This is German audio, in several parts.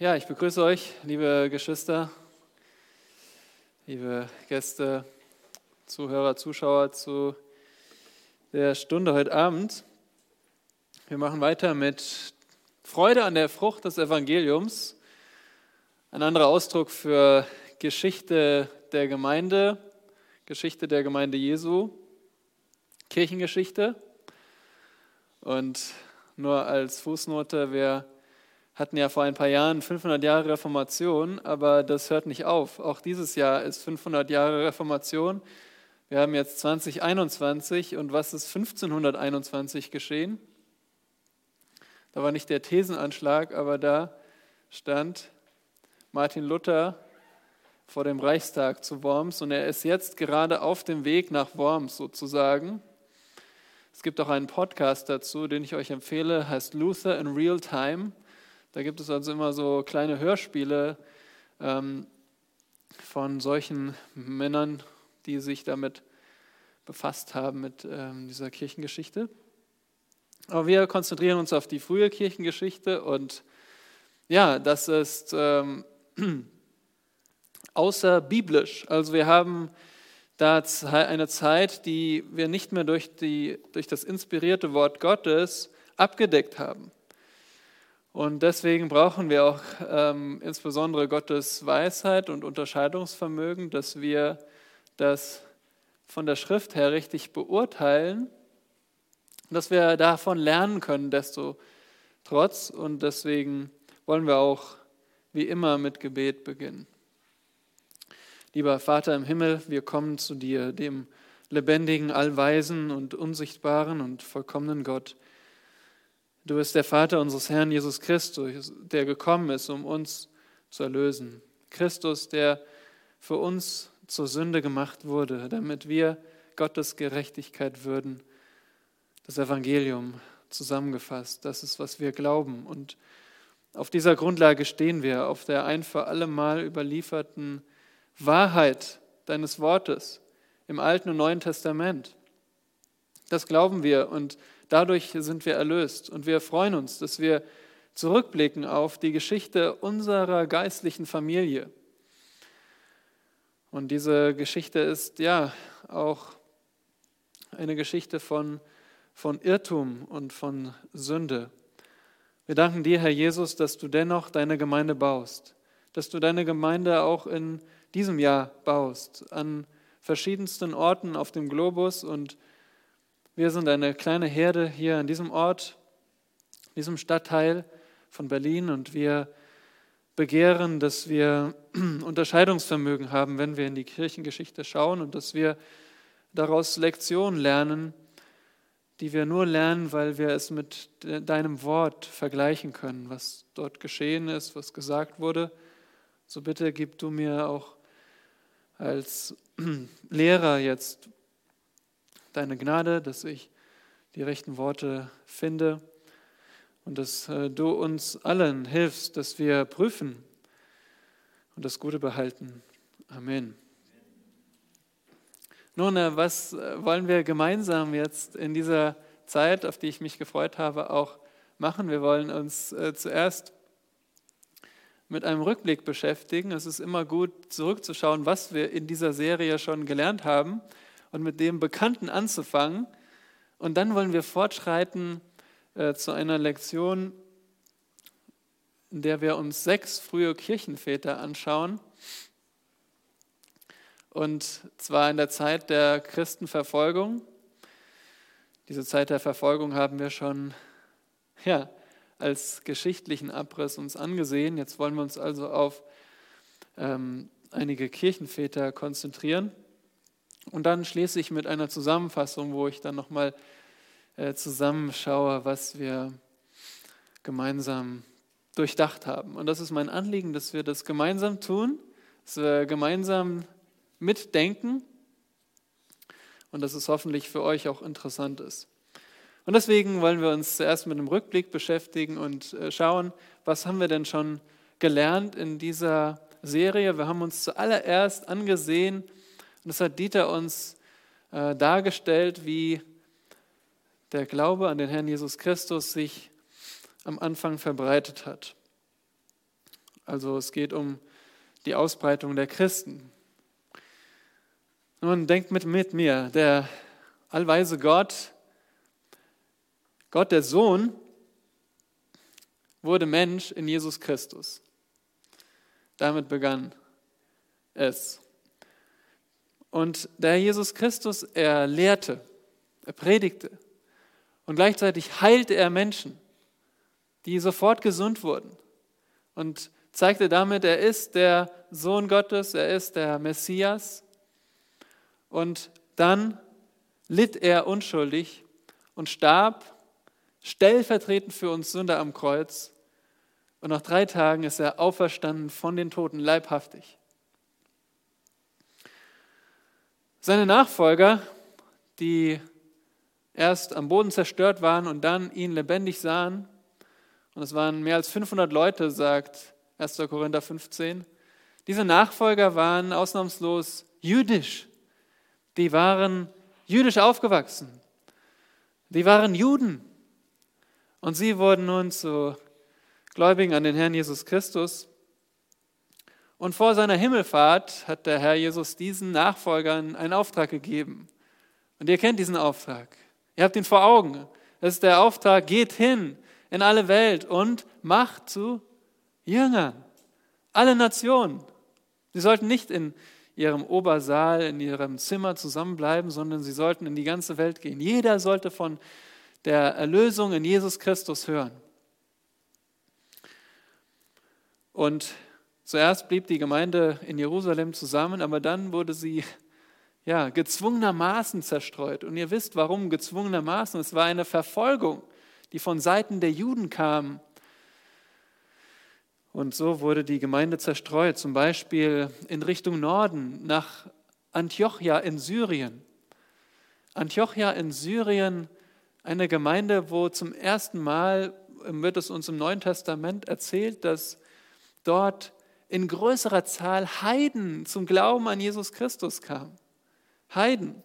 Ja, ich begrüße euch, liebe Geschwister, liebe Gäste, Zuhörer, Zuschauer zu der Stunde heute Abend. Wir machen weiter mit Freude an der Frucht des Evangeliums. Ein anderer Ausdruck für Geschichte der Gemeinde, Geschichte der Gemeinde Jesu, Kirchengeschichte. Und nur als Fußnote, wir hatten ja vor ein paar Jahren 500 Jahre Reformation, aber das hört nicht auf. Auch dieses Jahr ist 500 Jahre Reformation. Wir haben jetzt 2021 und was ist 1521 geschehen? Da war nicht der Thesenanschlag, aber da stand Martin Luther vor dem Reichstag zu Worms und er ist jetzt gerade auf dem Weg nach Worms sozusagen. Es gibt auch einen Podcast dazu, den ich euch empfehle, heißt Luther in Real Time. Da gibt es also immer so kleine Hörspiele ähm, von solchen Männern, die sich damit befasst haben, mit ähm, dieser Kirchengeschichte. Aber wir konzentrieren uns auf die frühe Kirchengeschichte und ja, das ist ähm, außerbiblisch. Also wir haben da eine Zeit, die wir nicht mehr durch, die, durch das inspirierte Wort Gottes abgedeckt haben. Und deswegen brauchen wir auch ähm, insbesondere Gottes Weisheit und Unterscheidungsvermögen, dass wir das von der Schrift her richtig beurteilen, dass wir davon lernen können, desto trotz. Und deswegen wollen wir auch wie immer mit Gebet beginnen. Lieber Vater im Himmel, wir kommen zu dir, dem lebendigen, allweisen und unsichtbaren und vollkommenen Gott. Du bist der Vater unseres Herrn Jesus Christus, der gekommen ist, um uns zu erlösen. Christus, der für uns zur Sünde gemacht wurde, damit wir Gottes Gerechtigkeit würden. Das Evangelium zusammengefasst, das ist, was wir glauben. Und auf dieser Grundlage stehen wir, auf der ein für alle Mal überlieferten Wahrheit deines Wortes im Alten und Neuen Testament. Das glauben wir und Dadurch sind wir erlöst und wir freuen uns, dass wir zurückblicken auf die Geschichte unserer geistlichen Familie. Und diese Geschichte ist ja auch eine Geschichte von, von Irrtum und von Sünde. Wir danken dir, Herr Jesus, dass du dennoch deine Gemeinde baust, dass du deine Gemeinde auch in diesem Jahr baust, an verschiedensten Orten auf dem Globus und wir sind eine kleine Herde hier an diesem Ort, diesem Stadtteil von Berlin und wir begehren, dass wir Unterscheidungsvermögen haben, wenn wir in die Kirchengeschichte schauen und dass wir daraus Lektionen lernen, die wir nur lernen, weil wir es mit deinem Wort vergleichen können, was dort geschehen ist, was gesagt wurde. So bitte gib du mir auch als Lehrer jetzt deine Gnade, dass ich die rechten Worte finde und dass äh, du uns allen hilfst, dass wir prüfen und das Gute behalten. Amen. Nun, äh, was äh, wollen wir gemeinsam jetzt in dieser Zeit, auf die ich mich gefreut habe, auch machen? Wir wollen uns zuerst mit einem Rückblick beschäftigen. Es ist immer gut zurückzuschauen, was wir in dieser Serie schon gelernt haben und mit dem Bekannten anzufangen. Und dann wollen wir fortschreiten äh, zu einer Lektion, in der wir uns sechs frühe Kirchenväter anschauen. Und zwar in der Zeit der Christenverfolgung. Diese Zeit der Verfolgung haben wir schon ja, als geschichtlichen Abriss uns angesehen. Jetzt wollen wir uns also auf ähm, einige Kirchenväter konzentrieren. Und dann schließe ich mit einer Zusammenfassung, wo ich dann nochmal äh, zusammenschaue, was wir gemeinsam durchdacht haben. Und das ist mein Anliegen, dass wir das gemeinsam tun, dass wir gemeinsam mitdenken und dass es hoffentlich für euch auch interessant ist. Und deswegen wollen wir uns zuerst mit einem Rückblick beschäftigen und äh, schauen, was haben wir denn schon gelernt in dieser Serie. Wir haben uns zuallererst angesehen, und das hat Dieter uns äh, dargestellt, wie der Glaube an den Herrn Jesus Christus sich am Anfang verbreitet hat. Also es geht um die Ausbreitung der Christen. Nun denkt mit, mit mir, der allweise Gott, Gott der Sohn, wurde Mensch in Jesus Christus. Damit begann es. Und der Jesus Christus, er lehrte, er predigte und gleichzeitig heilte er Menschen, die sofort gesund wurden und zeigte damit, er ist der Sohn Gottes, er ist der Messias. Und dann litt er unschuldig und starb stellvertretend für uns Sünder am Kreuz. Und nach drei Tagen ist er auferstanden von den Toten, leibhaftig. Seine Nachfolger, die erst am Boden zerstört waren und dann ihn lebendig sahen, und es waren mehr als 500 Leute, sagt 1. Korinther 15, diese Nachfolger waren ausnahmslos jüdisch. Die waren jüdisch aufgewachsen. Die waren Juden. Und sie wurden nun zu Gläubigen an den Herrn Jesus Christus. Und vor seiner Himmelfahrt hat der Herr Jesus diesen Nachfolgern einen Auftrag gegeben. Und ihr kennt diesen Auftrag. Ihr habt ihn vor Augen. Das ist der Auftrag, geht hin in alle Welt und macht zu Jüngern. Alle Nationen. Sie sollten nicht in ihrem Obersaal, in ihrem Zimmer zusammenbleiben, sondern sie sollten in die ganze Welt gehen. Jeder sollte von der Erlösung in Jesus Christus hören. Und Zuerst blieb die Gemeinde in Jerusalem zusammen, aber dann wurde sie ja, gezwungenermaßen zerstreut. Und ihr wisst, warum gezwungenermaßen. Es war eine Verfolgung, die von Seiten der Juden kam. Und so wurde die Gemeinde zerstreut, zum Beispiel in Richtung Norden, nach Antiochia in Syrien. Antiochia in Syrien, eine Gemeinde, wo zum ersten Mal, wird es uns im Neuen Testament erzählt, dass dort in größerer Zahl Heiden zum Glauben an Jesus Christus kamen. Heiden.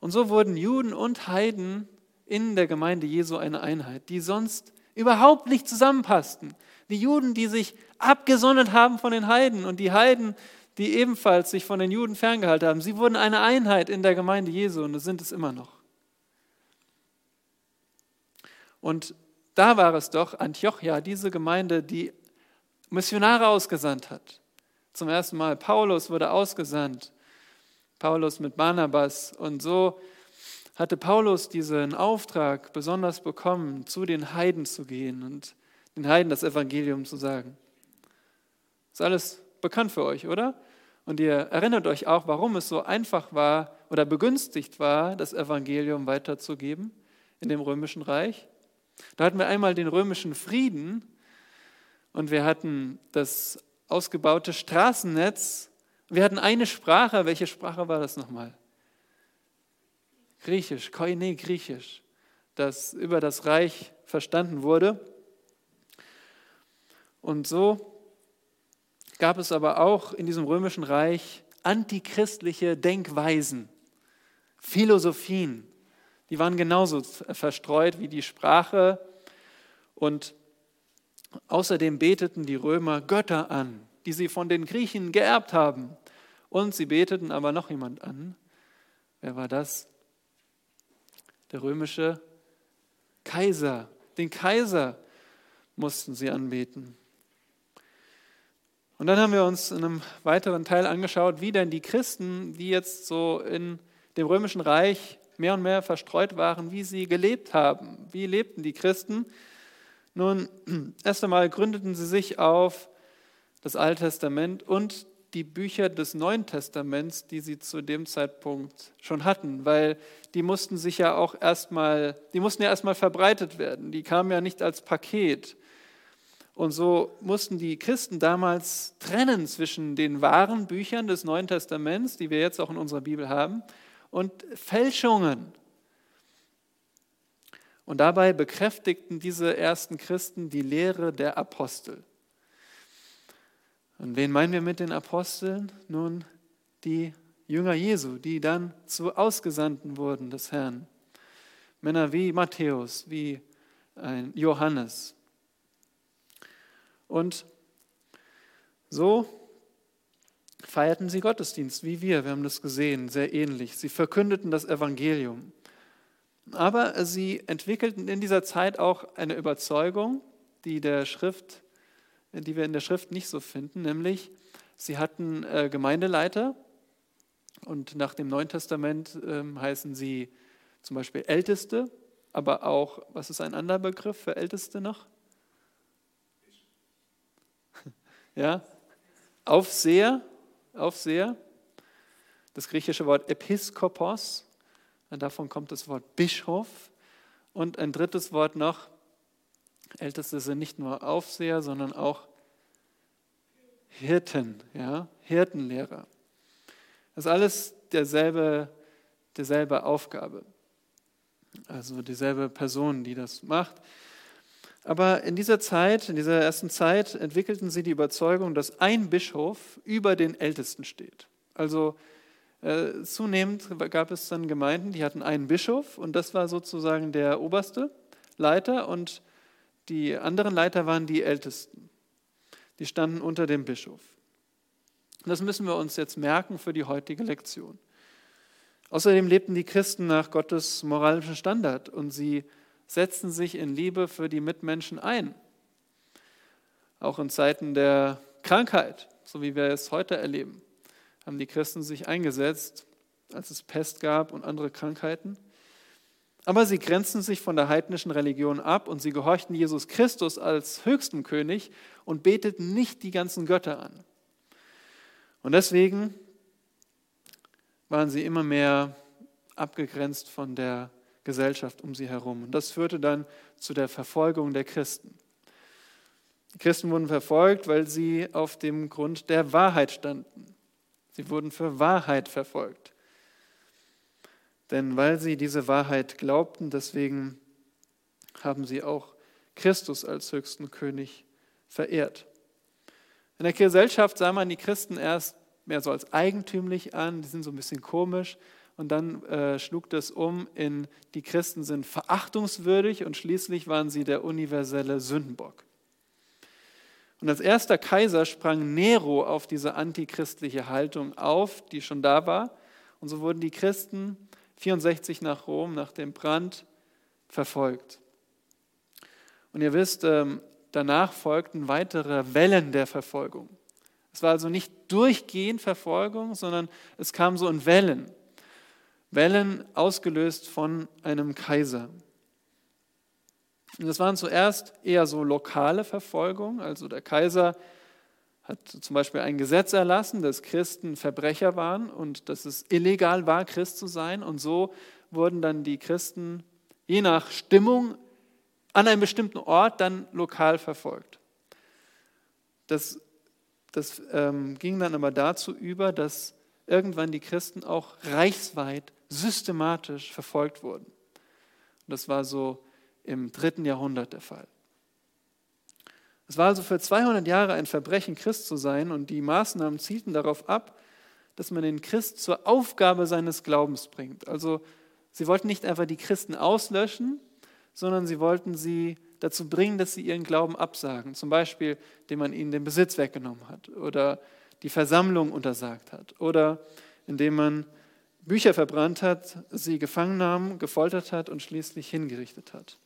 Und so wurden Juden und Heiden in der Gemeinde Jesu eine Einheit, die sonst überhaupt nicht zusammenpassten. Die Juden, die sich abgesondert haben von den Heiden und die Heiden, die ebenfalls sich von den Juden ferngehalten haben, sie wurden eine Einheit in der Gemeinde Jesu und das sind es immer noch. Und da war es doch Antiochia, diese Gemeinde, die Missionare ausgesandt hat. Zum ersten Mal Paulus wurde ausgesandt. Paulus mit Barnabas. Und so hatte Paulus diesen Auftrag besonders bekommen, zu den Heiden zu gehen und den Heiden das Evangelium zu sagen. Ist alles bekannt für euch, oder? Und ihr erinnert euch auch, warum es so einfach war oder begünstigt war, das Evangelium weiterzugeben in dem römischen Reich. Da hatten wir einmal den römischen Frieden, und wir hatten das ausgebaute Straßennetz. Wir hatten eine Sprache. Welche Sprache war das nochmal? Griechisch, Koine Griechisch, das über das Reich verstanden wurde. Und so gab es aber auch in diesem römischen Reich antichristliche Denkweisen, Philosophien. Die waren genauso verstreut wie die Sprache. Und Außerdem beteten die Römer Götter an, die sie von den Griechen geerbt haben. Und sie beteten aber noch jemand an. Wer war das? Der römische Kaiser. Den Kaiser mussten sie anbeten. Und dann haben wir uns in einem weiteren Teil angeschaut, wie denn die Christen, die jetzt so in dem römischen Reich mehr und mehr verstreut waren, wie sie gelebt haben. Wie lebten die Christen? Nun, erst einmal gründeten sie sich auf das Alte Testament und die Bücher des Neuen Testaments, die sie zu dem Zeitpunkt schon hatten, weil die mussten sich ja auch erstmal, die mussten ja erstmal verbreitet werden. Die kamen ja nicht als Paket. Und so mussten die Christen damals trennen zwischen den wahren Büchern des Neuen Testaments, die wir jetzt auch in unserer Bibel haben, und Fälschungen. Und dabei bekräftigten diese ersten Christen die Lehre der Apostel. Und wen meinen wir mit den Aposteln? Nun, die Jünger Jesu, die dann zu Ausgesandten wurden des Herrn. Männer wie Matthäus, wie Johannes. Und so feierten sie Gottesdienst, wie wir, wir haben das gesehen, sehr ähnlich. Sie verkündeten das Evangelium. Aber sie entwickelten in dieser Zeit auch eine Überzeugung, die, der Schrift, die wir in der Schrift nicht so finden, nämlich sie hatten äh, Gemeindeleiter und nach dem Neuen Testament äh, heißen sie zum Beispiel Älteste, aber auch, was ist ein anderer Begriff für Älteste noch? Ja, Aufseher, Aufseher. Das griechische Wort Episkopos, davon kommt das Wort Bischof. Und ein drittes Wort noch, Älteste sind nicht nur Aufseher, sondern auch Hirten, ja, Hirtenlehrer. Das ist alles derselbe, derselbe Aufgabe. Also dieselbe Person, die das macht. Aber in dieser Zeit, in dieser ersten Zeit, entwickelten sie die Überzeugung, dass ein Bischof über den Ältesten steht. Also äh, zunehmend gab es dann Gemeinden, die hatten einen Bischof und das war sozusagen der oberste Leiter und die anderen Leiter waren die Ältesten. Die standen unter dem Bischof. Das müssen wir uns jetzt merken für die heutige Lektion. Außerdem lebten die Christen nach Gottes moralischem Standard und sie setzen sich in Liebe für die Mitmenschen ein. Auch in Zeiten der Krankheit, so wie wir es heute erleben, haben die Christen sich eingesetzt, als es Pest gab und andere Krankheiten. Aber sie grenzen sich von der heidnischen Religion ab und sie gehorchten Jesus Christus als höchsten König und beteten nicht die ganzen Götter an. Und deswegen waren sie immer mehr abgegrenzt von der Gesellschaft um sie herum. Und das führte dann zu der Verfolgung der Christen. Die Christen wurden verfolgt, weil sie auf dem Grund der Wahrheit standen. Sie wurden für Wahrheit verfolgt. Denn weil sie diese Wahrheit glaubten, deswegen haben sie auch Christus als höchsten König verehrt. In der Gesellschaft sah man die Christen erst mehr so als eigentümlich an, die sind so ein bisschen komisch, und dann äh, schlug das um in, die Christen sind verachtungswürdig und schließlich waren sie der universelle Sündenbock. Und als erster Kaiser sprang Nero auf diese antichristliche Haltung auf, die schon da war. Und so wurden die Christen 64 nach Rom, nach dem Brand, verfolgt. Und ihr wisst, ähm, danach folgten weitere Wellen der Verfolgung. Es war also nicht durchgehend Verfolgung, sondern es kam so in Wellen. Wellen ausgelöst von einem Kaiser. Und das waren zuerst eher so lokale Verfolgungen. Also der Kaiser hat zum Beispiel ein Gesetz erlassen, dass Christen Verbrecher waren und dass es illegal war, Christ zu sein. Und so wurden dann die Christen je nach Stimmung an einem bestimmten Ort dann lokal verfolgt. Das, das ähm, ging dann aber dazu über, dass irgendwann die Christen auch reichsweit systematisch verfolgt wurden. Und das war so im dritten Jahrhundert der Fall. Es war also für 200 Jahre ein Verbrechen, Christ zu sein, und die Maßnahmen zielten darauf ab, dass man den Christ zur Aufgabe seines Glaubens bringt. Also sie wollten nicht einfach die Christen auslöschen, sondern sie wollten sie dazu bringen, dass sie ihren Glauben absagen. Zum Beispiel, indem man ihnen den Besitz weggenommen hat oder die Versammlung untersagt hat oder indem man Bücher verbrannt hat, sie gefangen nahm, gefoltert hat und schließlich hingerichtet hat.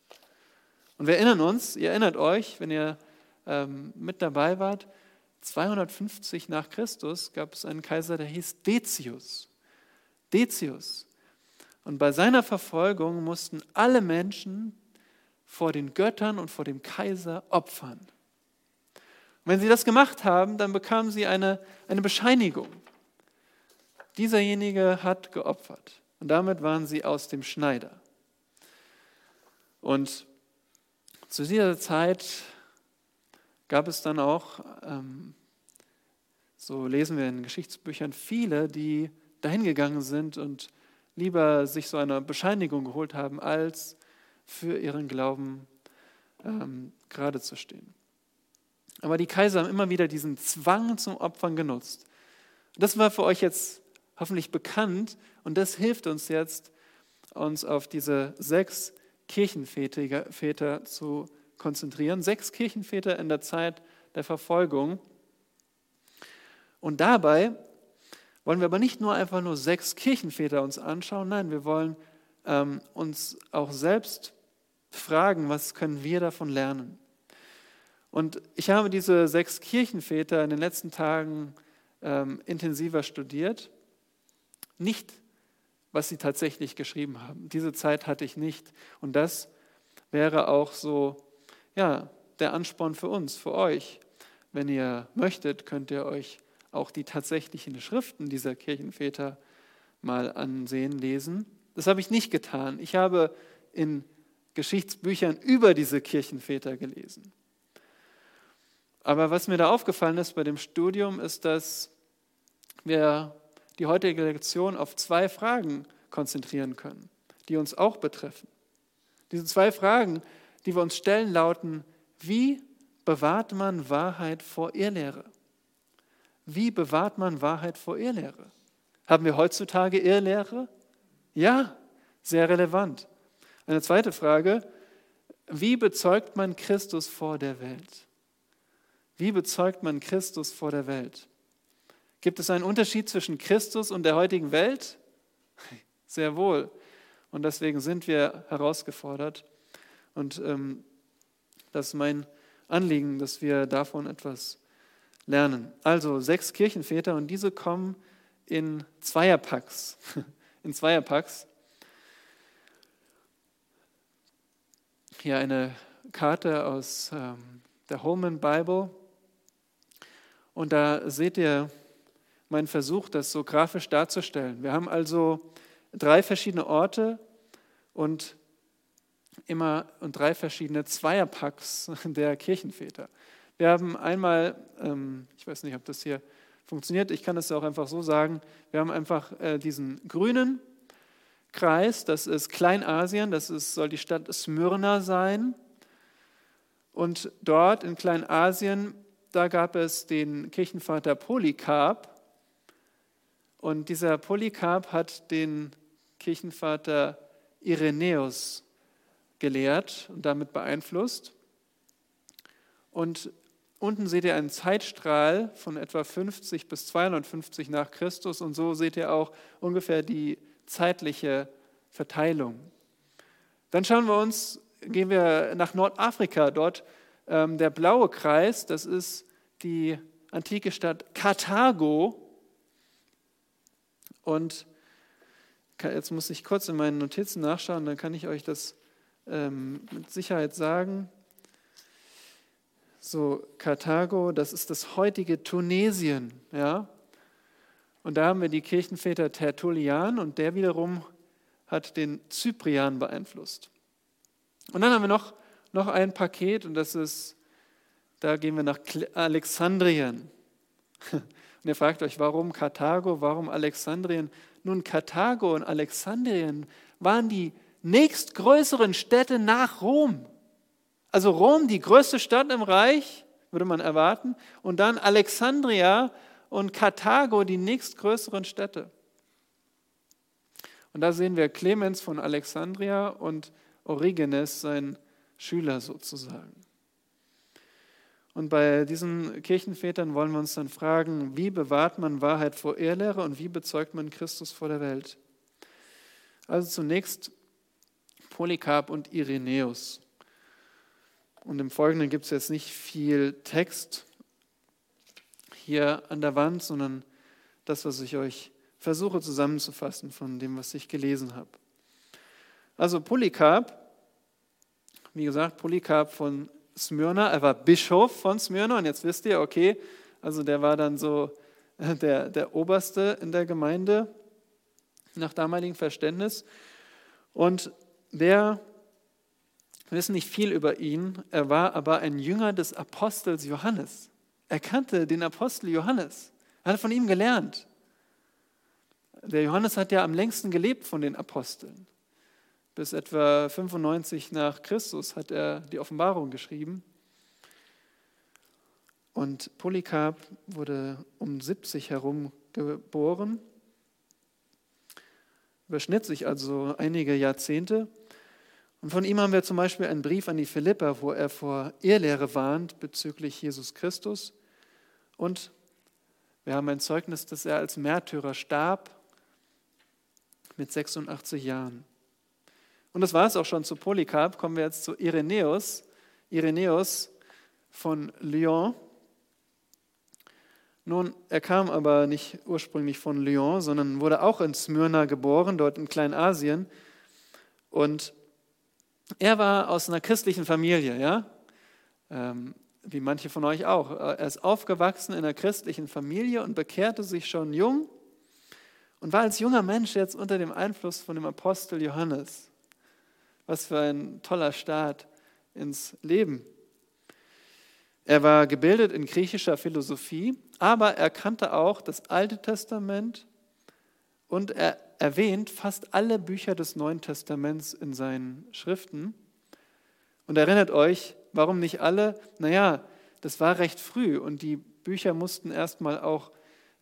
Und wir erinnern uns, ihr erinnert euch, wenn ihr ähm, mit dabei wart, 250 nach Christus gab es einen Kaiser, der hieß Decius. Decius. Und bei seiner Verfolgung mussten alle Menschen vor den Göttern und vor dem Kaiser opfern. Und wenn sie das gemacht haben, dann bekamen sie eine, eine Bescheinigung. Dieserjenige hat geopfert. Und damit waren sie aus dem Schneider. Und zu dieser Zeit gab es dann auch, ähm, so lesen wir in Geschichtsbüchern, viele, die dahingegangen sind und lieber sich so eine Bescheinigung geholt haben, als für ihren Glauben ähm, gerade zu stehen. Aber die Kaiser haben immer wieder diesen Zwang zum Opfern genutzt. Das war für euch jetzt hoffentlich bekannt und das hilft uns jetzt, uns auf diese sechs Kirchenväter zu konzentrieren. Sechs Kirchenväter in der Zeit der Verfolgung. Und dabei wollen wir aber nicht nur einfach nur sechs Kirchenväter uns anschauen, nein, wir wollen ähm, uns auch selbst fragen, was können wir davon lernen. Und ich habe diese sechs Kirchenväter in den letzten Tagen ähm, intensiver studiert. Nicht, was sie tatsächlich geschrieben haben. Diese Zeit hatte ich nicht. Und das wäre auch so, ja, der Ansporn für uns, für euch. Wenn ihr möchtet, könnt ihr euch auch die tatsächlichen Schriften dieser Kirchenväter mal ansehen, lesen. Das habe ich nicht getan. Ich habe in Geschichtsbüchern über diese Kirchenväter gelesen. Aber was mir da aufgefallen ist bei dem Studium, ist, dass wir die heutige Lektion auf zwei Fragen konzentrieren können, die uns auch betreffen. Diese zwei Fragen, die wir uns stellen, lauten, wie bewahrt man Wahrheit vor Irrlehre? Wie bewahrt man Wahrheit vor Irrlehre? Haben wir heutzutage Irrlehre? Ja, sehr relevant. Eine zweite Frage, wie bezeugt man Christus vor der Welt? Wie bezeugt man Christus vor der Welt? Gibt es einen Unterschied zwischen Christus und der heutigen Welt? Sehr wohl. Und deswegen sind wir herausgefordert. Und ähm, das ist mein Anliegen, dass wir davon etwas lernen. Also sechs Kirchenväter und diese kommen in Zweierpacks. In Zweierpacks. Hier eine Karte aus ähm, der Holman Bible. Und da seht ihr meinen Versuch, das so grafisch darzustellen. Wir haben also drei verschiedene Orte und immer und drei verschiedene Zweierpacks der Kirchenväter. Wir haben einmal, ähm, ich weiß nicht, ob das hier funktioniert, ich kann es auch einfach so sagen, wir haben einfach äh, diesen grünen Kreis, das ist Kleinasien, das ist, soll die Stadt Smyrna sein. Und dort in Kleinasien, da gab es den Kirchenvater Polycarp. Und dieser Polycarp hat den Kirchenvater Irenäus gelehrt und damit beeinflusst. Und unten seht ihr einen Zeitstrahl von etwa 50 bis 250 nach Christus und so seht ihr auch ungefähr die zeitliche Verteilung. Dann schauen wir uns, gehen wir nach Nordafrika, dort ähm, der blaue Kreis, das ist die antike Stadt Karthago. Und jetzt muss ich kurz in meinen Notizen nachschauen, dann kann ich euch das ähm, mit Sicherheit sagen. So, Karthago, das ist das heutige Tunesien, ja. Und da haben wir die Kirchenväter Tertullian und der wiederum hat den Cyprian beeinflusst. Und dann haben wir noch, noch ein Paket und das ist, da gehen wir nach Alexandrien. Und ihr fragt euch, warum Karthago, warum Alexandrien? Nun, Karthago und Alexandrien waren die nächstgrößeren Städte nach Rom. Also Rom, die größte Stadt im Reich, würde man erwarten, und dann Alexandria, und Karthago die nächstgrößeren Städte. Und da sehen wir Clemens von Alexandria und Origenes, sein Schüler sozusagen. Und bei diesen Kirchenvätern wollen wir uns dann fragen, wie bewahrt man Wahrheit vor Irrlehre und wie bezeugt man Christus vor der Welt? Also zunächst Polycarp und Irenäus. Und im Folgenden gibt es jetzt nicht viel Text, hier an der Wand, sondern das, was ich euch versuche zusammenzufassen von dem, was ich gelesen habe. Also Polycarp, wie gesagt, Polycarp von Smyrna, er war Bischof von Smyrna und jetzt wisst ihr, okay, also der war dann so äh, der, der Oberste in der Gemeinde nach damaligem Verständnis. Und der, wir wissen nicht viel über ihn, er war aber ein Jünger des Apostels Johannes. Er kannte den Apostel Johannes. Er hat von ihm gelernt. Der Johannes hat ja am längsten gelebt von den Aposteln. Bis etwa 95 nach Christus hat er die Offenbarung geschrieben. Und Polycarp wurde um 70 herum geboren, überschnitt sich also einige Jahrzehnte. Und von ihm haben wir zum Beispiel einen Brief an die Philipper, wo er vor Irrlehre warnt bezüglich Jesus Christus. Und wir haben ein Zeugnis, dass er als Märtyrer starb mit 86 Jahren. Und das war es auch schon zu Polycarp. Kommen wir jetzt zu Irenäus. Irenäus von Lyon. Nun, er kam aber nicht ursprünglich von Lyon, sondern wurde auch in Smyrna geboren, dort in Kleinasien. Und er war aus einer christlichen Familie, ja, ähm, wie manche von euch auch. Er ist aufgewachsen in einer christlichen Familie und bekehrte sich schon jung und war als junger Mensch jetzt unter dem Einfluss von dem Apostel Johannes. Was für ein toller Start ins Leben. Er war gebildet in griechischer Philosophie, aber er kannte auch das Alte Testament und er erwähnt fast alle Bücher des Neuen Testaments in seinen Schriften. Und erinnert euch, warum nicht alle? Naja, das war recht früh und die Bücher mussten erstmal auch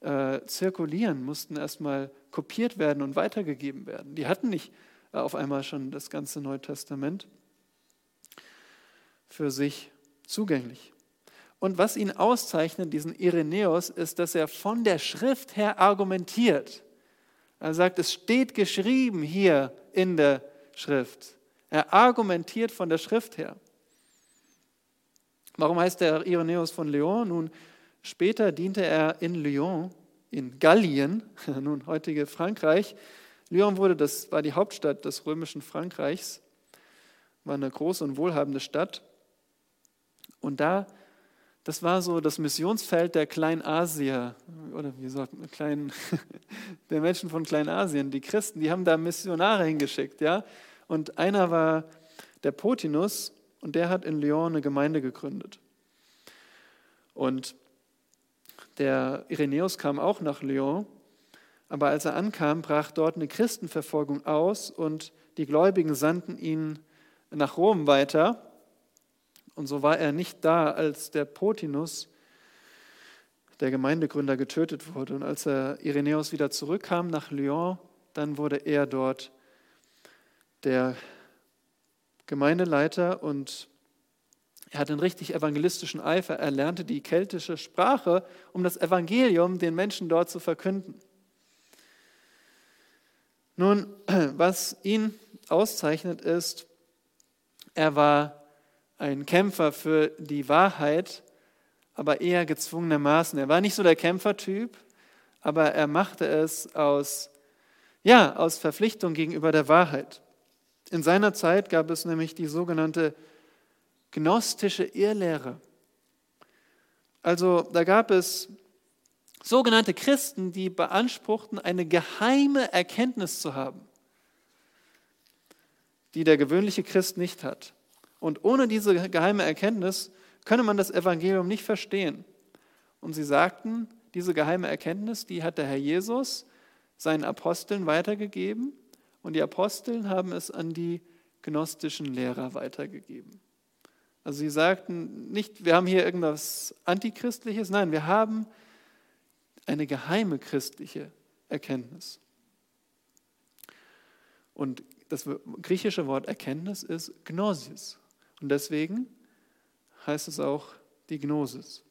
äh, zirkulieren, mussten erstmal kopiert werden und weitergegeben werden. Die hatten nicht auf einmal schon das ganze Neue Testament für sich zugänglich. Und was ihn auszeichnet, diesen Irenäus, ist, dass er von der Schrift her argumentiert. Er sagt, es steht geschrieben hier in der Schrift. Er argumentiert von der Schrift her. Warum heißt er Irenäus von Lyon? Nun, später diente er in Lyon, in Gallien, nun heutige Frankreich. Lyon wurde, das war die Hauptstadt des römischen Frankreichs, war eine große und wohlhabende Stadt. Und da das war so das Missionsfeld der Kleinasier oder wie sagt man, Klein, der Menschen von Kleinasien, die Christen, die haben da Missionare hingeschickt, ja. Und einer war der Potinus und der hat in Lyon eine Gemeinde gegründet. Und der Irenäus kam auch nach Lyon, aber als er ankam, brach dort eine Christenverfolgung aus und die Gläubigen sandten ihn nach Rom weiter. Und so war er nicht da, als der Potinus, der Gemeindegründer, getötet wurde. Und als er Irenäus wieder zurückkam nach Lyon, dann wurde er dort der Gemeindeleiter und er hatte einen richtig evangelistischen Eifer. Er lernte die keltische Sprache, um das Evangelium den Menschen dort zu verkünden. Nun, was ihn auszeichnet, ist, er war ein Kämpfer für die Wahrheit, aber eher gezwungenermaßen. Er war nicht so der Kämpfertyp, aber er machte es aus, ja, aus Verpflichtung gegenüber der Wahrheit. In seiner Zeit gab es nämlich die sogenannte gnostische Irrlehre. Also da gab es sogenannte Christen, die beanspruchten, eine geheime Erkenntnis zu haben, die der gewöhnliche Christ nicht hat. Und ohne diese geheime Erkenntnis könne man das Evangelium nicht verstehen. Und sie sagten, diese geheime Erkenntnis, die hat der Herr Jesus seinen Aposteln weitergegeben und die Aposteln haben es an die gnostischen Lehrer weitergegeben. Also sie sagten nicht, wir haben hier irgendwas Antichristliches, nein, wir haben eine geheime christliche Erkenntnis. Und das griechische Wort Erkenntnis ist Gnosis. Und deswegen heißt es auch die Gnosis.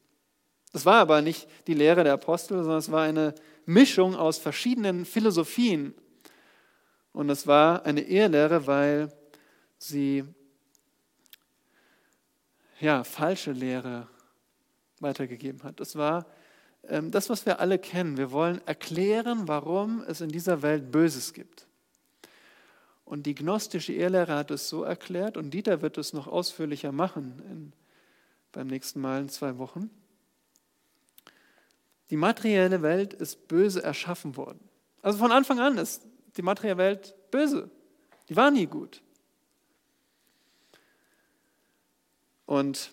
Das war aber nicht die Lehre der Apostel, sondern es war eine Mischung aus verschiedenen Philosophien. Und es war eine Ehelehre, weil sie ja, falsche Lehre weitergegeben hat. Es war das, was wir alle kennen. Wir wollen erklären, warum es in dieser Welt Böses gibt. Und die gnostische Ehrlehre hat es so erklärt, und Dieter wird es noch ausführlicher machen in, beim nächsten Mal in zwei Wochen. Die materielle Welt ist böse erschaffen worden. Also von Anfang an ist die materielle Welt böse. Die war nie gut. Und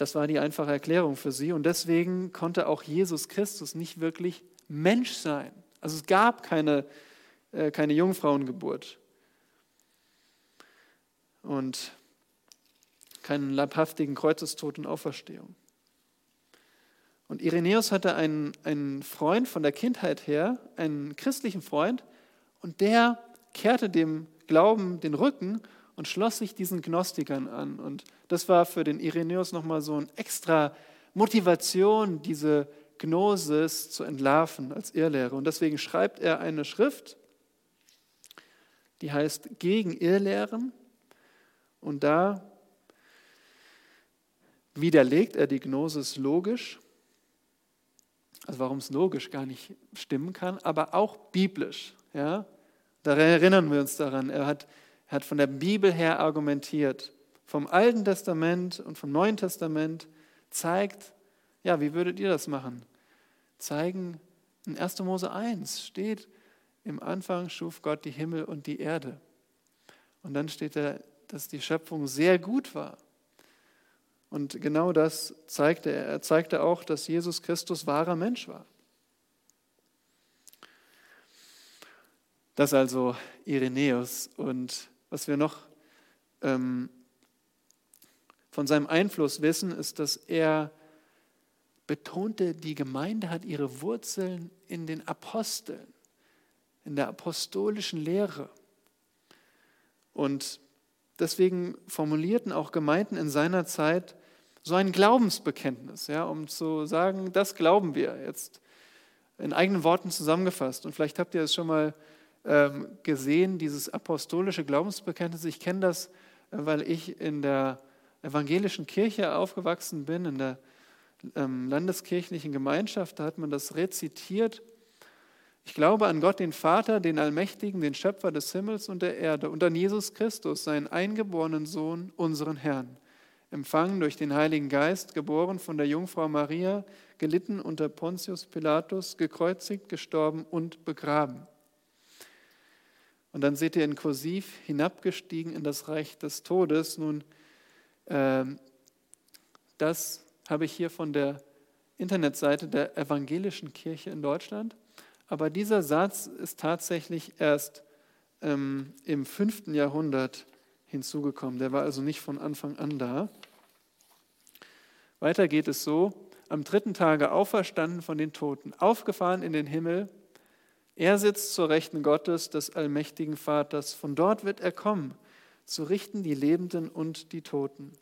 das war die einfache Erklärung für sie. Und deswegen konnte auch Jesus Christus nicht wirklich Mensch sein. Also es gab keine äh, keine Jungfrauengeburt und keinen leibhaftigen Kreuzestod und Auferstehung. Und Irenäus hatte einen, einen Freund von der Kindheit her, einen christlichen Freund, und der kehrte dem Glauben den Rücken und schloss sich diesen Gnostikern an. Und das war für den Irenäus nochmal so ein extra Motivation, diese Gnosis zu entlarven als Irrlehre. Und deswegen schreibt er eine Schrift, die heißt Gegen Irrlehren. Und da widerlegt er die Gnosis logisch, also warum es logisch gar nicht stimmen kann, aber auch biblisch. Ja? Da erinnern wir uns daran. Er hat, er hat von der Bibel her argumentiert. Vom Alten Testament und vom Neuen Testament zeigt, ja, wie würdet ihr das machen? Zeigen, in 1. Mose 1 steht, im Anfang schuf Gott die Himmel und die Erde. Und dann steht da, dass die Schöpfung sehr gut war. Und genau das zeigte er. Er zeigte auch, dass Jesus Christus wahrer Mensch war. Das also Irenäus. Und was wir noch ähm, von seinem Einfluss wissen, ist, dass er betonte, die Gemeinde hat ihre Wurzeln in den Aposteln, in der apostolischen Lehre. Und deswegen formulierten auch Gemeinden in seiner Zeit so ein Glaubensbekenntnis, ja, um zu sagen, das glauben wir jetzt in eigenen Worten zusammengefasst. Und vielleicht habt ihr es schon mal ähm, gesehen, dieses apostolische Glaubensbekenntnis. Ich kenne das, äh, weil ich in der evangelischen Kirche aufgewachsen bin, in der ähm, landeskirchlichen Gemeinschaft. Da hat man das rezitiert. Ich glaube an Gott, den Vater, den Allmächtigen, den Schöpfer des Himmels und der Erde und an Jesus Christus, seinen eingeborenen Sohn, unseren Herrn empfangen durch den Heiligen Geist, geboren von der Jungfrau Maria, gelitten unter Pontius Pilatus, gekreuzigt, gestorben und begraben. Und dann seht ihr in Kursiv hinabgestiegen in das Reich des Todes. Nun, äh, das habe ich hier von der Internetseite der Evangelischen Kirche in Deutschland. Aber dieser Satz ist tatsächlich erst ähm, im fünften Jahrhundert hinzugekommen. Der war also nicht von Anfang an da. Weiter geht es so, am dritten Tage auferstanden von den Toten, aufgefahren in den Himmel. Er sitzt zur Rechten Gottes, des allmächtigen Vaters. Von dort wird er kommen, zu richten die Lebenden und die Toten.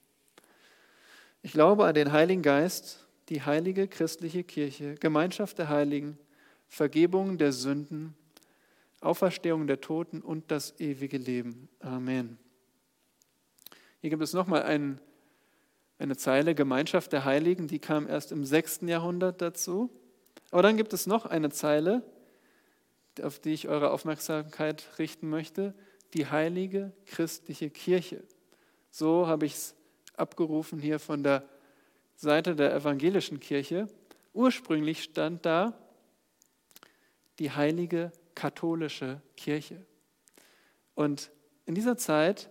Ich glaube an den Heiligen Geist, die heilige christliche Kirche, Gemeinschaft der Heiligen, Vergebung der Sünden, Auferstehung der Toten und das ewige Leben. Amen. Hier gibt es nochmal einen, eine Zeile, Gemeinschaft der Heiligen, die kam erst im 6. Jahrhundert dazu. Aber dann gibt es noch eine Zeile, auf die ich eure Aufmerksamkeit richten möchte, die heilige christliche Kirche. So habe ich es abgerufen hier von der Seite der evangelischen Kirche. Ursprünglich stand da die heilige katholische Kirche. Und in dieser Zeit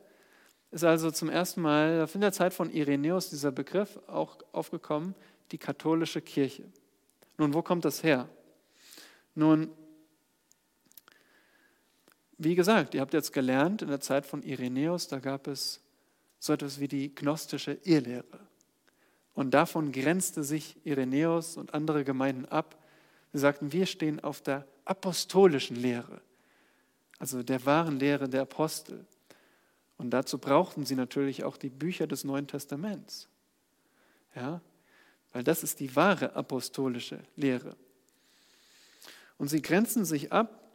ist also zum ersten Mal in der Zeit von Irenäus dieser Begriff auch aufgekommen, die katholische Kirche. Nun, wo kommt das her? Nun, wie gesagt, ihr habt jetzt gelernt, in der Zeit von Irenäus, da gab es so etwas wie die gnostische Irrlehre. Und davon grenzte sich Irenäus und andere Gemeinden ab. Sie sagten, wir stehen auf der apostolischen Lehre, also der wahren Lehre der Apostel. Und dazu brauchten sie natürlich auch die Bücher des Neuen Testaments. Ja, weil das ist die wahre apostolische Lehre. Und sie grenzen sich ab,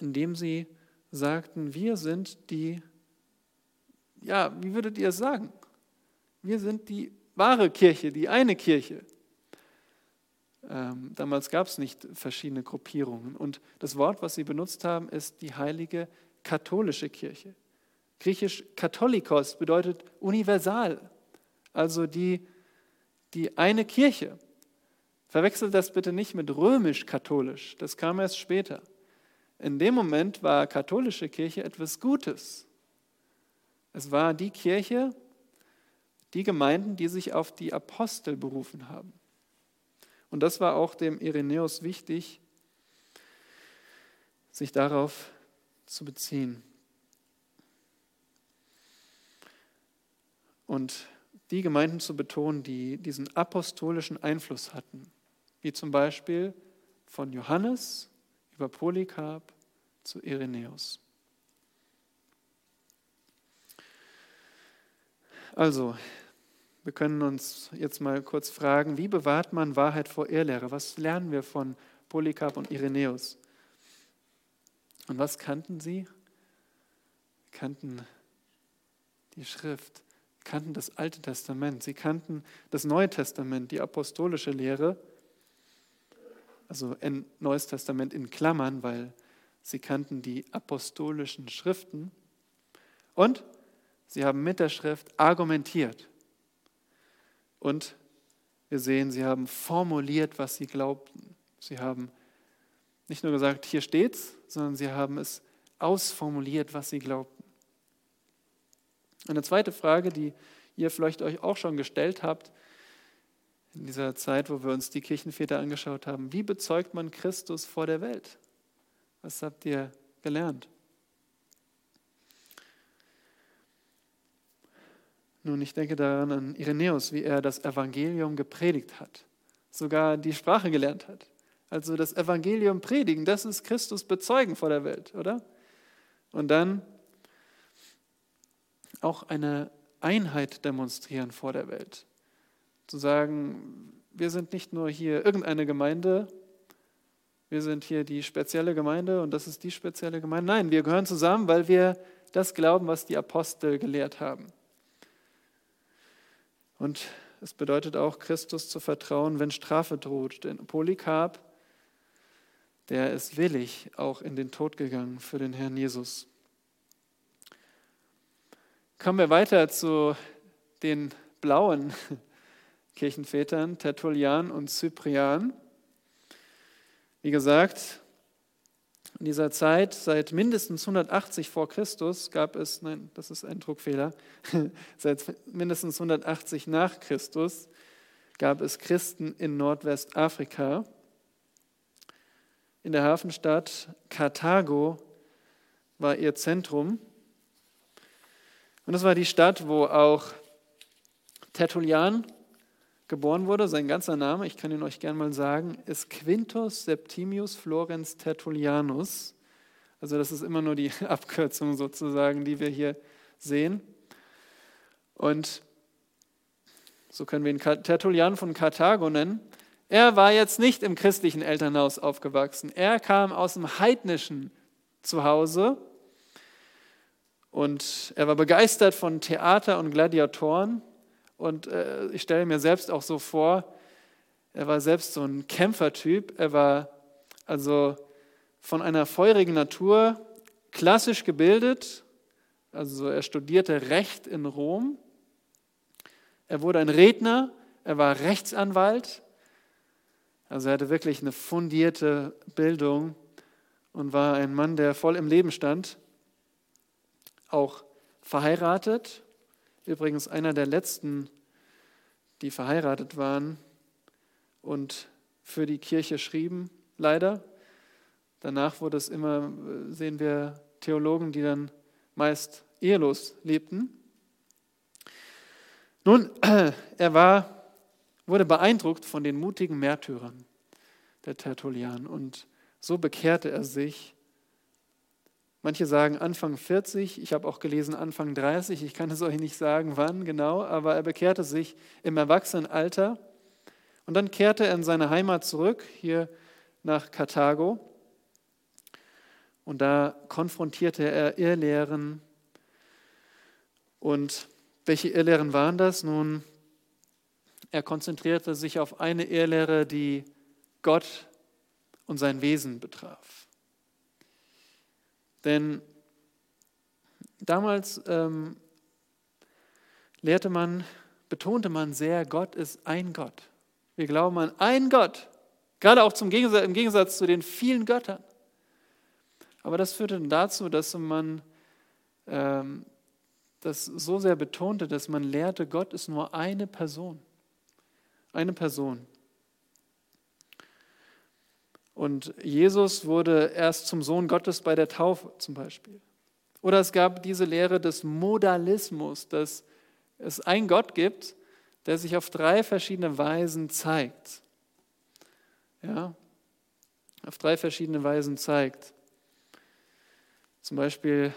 indem sie sagten, wir sind die, ja, wie würdet ihr es sagen? Wir sind die wahre Kirche, die eine Kirche. Ähm, damals gab es nicht verschiedene Gruppierungen. Und das Wort, was sie benutzt haben, ist die heilige katholische Kirche. Griechisch Katholikos bedeutet universal, also die, die eine Kirche. Verwechselt das bitte nicht mit römisch-katholisch, das kam erst später. In dem Moment war katholische Kirche etwas Gutes. Es war die Kirche, die Gemeinden, die sich auf die Apostel berufen haben. Und das war auch dem Irenäus wichtig, sich darauf zu beziehen. und die Gemeinden zu betonen, die diesen apostolischen Einfluss hatten, wie zum Beispiel von Johannes über Polycarp zu Irenäus. Also, wir können uns jetzt mal kurz fragen, wie bewahrt man Wahrheit vor Irrlehre? Was lernen wir von Polycarp und Irenäus? Und was kannten sie? Kannten die Schrift, kannten das Alte Testament, sie kannten das Neue Testament, die apostolische Lehre, also ein Neues Testament in Klammern, weil sie kannten die apostolischen Schriften und sie haben mit der Schrift argumentiert. Und wir sehen, sie haben formuliert, was sie glaubten. Sie haben nicht nur gesagt, hier steht's, sondern sie haben es ausformuliert, was sie glaubten. Eine zweite Frage, die ihr vielleicht euch auch schon gestellt habt, in dieser Zeit, wo wir uns die Kirchenväter angeschaut haben, wie bezeugt man Christus vor der Welt? Was habt ihr gelernt? Nun, ich denke daran an Irenäus, wie er das Evangelium gepredigt hat, sogar die Sprache gelernt hat. Also das Evangelium predigen, das ist Christus bezeugen vor der Welt, oder? Und dann auch eine Einheit demonstrieren vor der Welt. Zu sagen, wir sind nicht nur hier irgendeine Gemeinde, wir sind hier die spezielle Gemeinde und das ist die spezielle Gemeinde. Nein, wir gehören zusammen, weil wir das glauben, was die Apostel gelehrt haben. Und es bedeutet auch, Christus zu vertrauen, wenn Strafe droht. Denn Polycarp, der ist willig auch in den Tod gegangen für den Herrn Jesus. Kommen wir weiter zu den blauen Kirchenvätern, Tertullian und Cyprian. Wie gesagt, in dieser Zeit, seit mindestens 180 vor Christus, gab es, nein, das ist ein Druckfehler, seit mindestens 180 nach Christus gab es Christen in Nordwestafrika. In der Hafenstadt Karthago war ihr Zentrum. Und das war die Stadt, wo auch Tertullian geboren wurde. Sein ganzer Name, ich kann ihn euch gerne mal sagen, ist Quintus Septimius Florenz Tertullianus. Also das ist immer nur die Abkürzung sozusagen, die wir hier sehen. Und so können wir ihn Tertullian von Karthago nennen. Er war jetzt nicht im christlichen Elternhaus aufgewachsen. Er kam aus dem heidnischen Zuhause und er war begeistert von Theater und Gladiatoren. Und äh, ich stelle mir selbst auch so vor, er war selbst so ein Kämpfertyp. Er war also von einer feurigen Natur, klassisch gebildet. Also er studierte Recht in Rom. Er wurde ein Redner. Er war Rechtsanwalt. Also er hatte wirklich eine fundierte Bildung und war ein Mann, der voll im Leben stand auch verheiratet. Übrigens einer der letzten, die verheiratet waren und für die Kirche schrieben, leider. Danach wurde es immer, sehen wir Theologen, die dann meist ehelos lebten. Nun, er war, wurde beeindruckt von den mutigen Märtyrern der Tertullian und so bekehrte er sich Manche sagen Anfang 40, ich habe auch gelesen Anfang 30, ich kann es euch nicht sagen, wann genau, aber er bekehrte sich im Erwachsenenalter und dann kehrte er in seine Heimat zurück, hier nach Karthago. Und da konfrontierte er Irrlehren. Und welche Irrlehren waren das? Nun, er konzentrierte sich auf eine Irrlehre, die Gott und sein Wesen betraf. Denn damals ähm, lehrte man, betonte man sehr, Gott ist ein Gott. Wir glauben an einen Gott, gerade auch zum Gegensatz, im Gegensatz zu den vielen Göttern. Aber das führte dazu, dass man ähm, das so sehr betonte, dass man lehrte, Gott ist nur eine Person. Eine Person. Und Jesus wurde erst zum Sohn Gottes bei der Taufe zum Beispiel. Oder es gab diese Lehre des Modalismus, dass es einen Gott gibt, der sich auf drei verschiedene Weisen zeigt. Ja, auf drei verschiedene Weisen zeigt. Zum Beispiel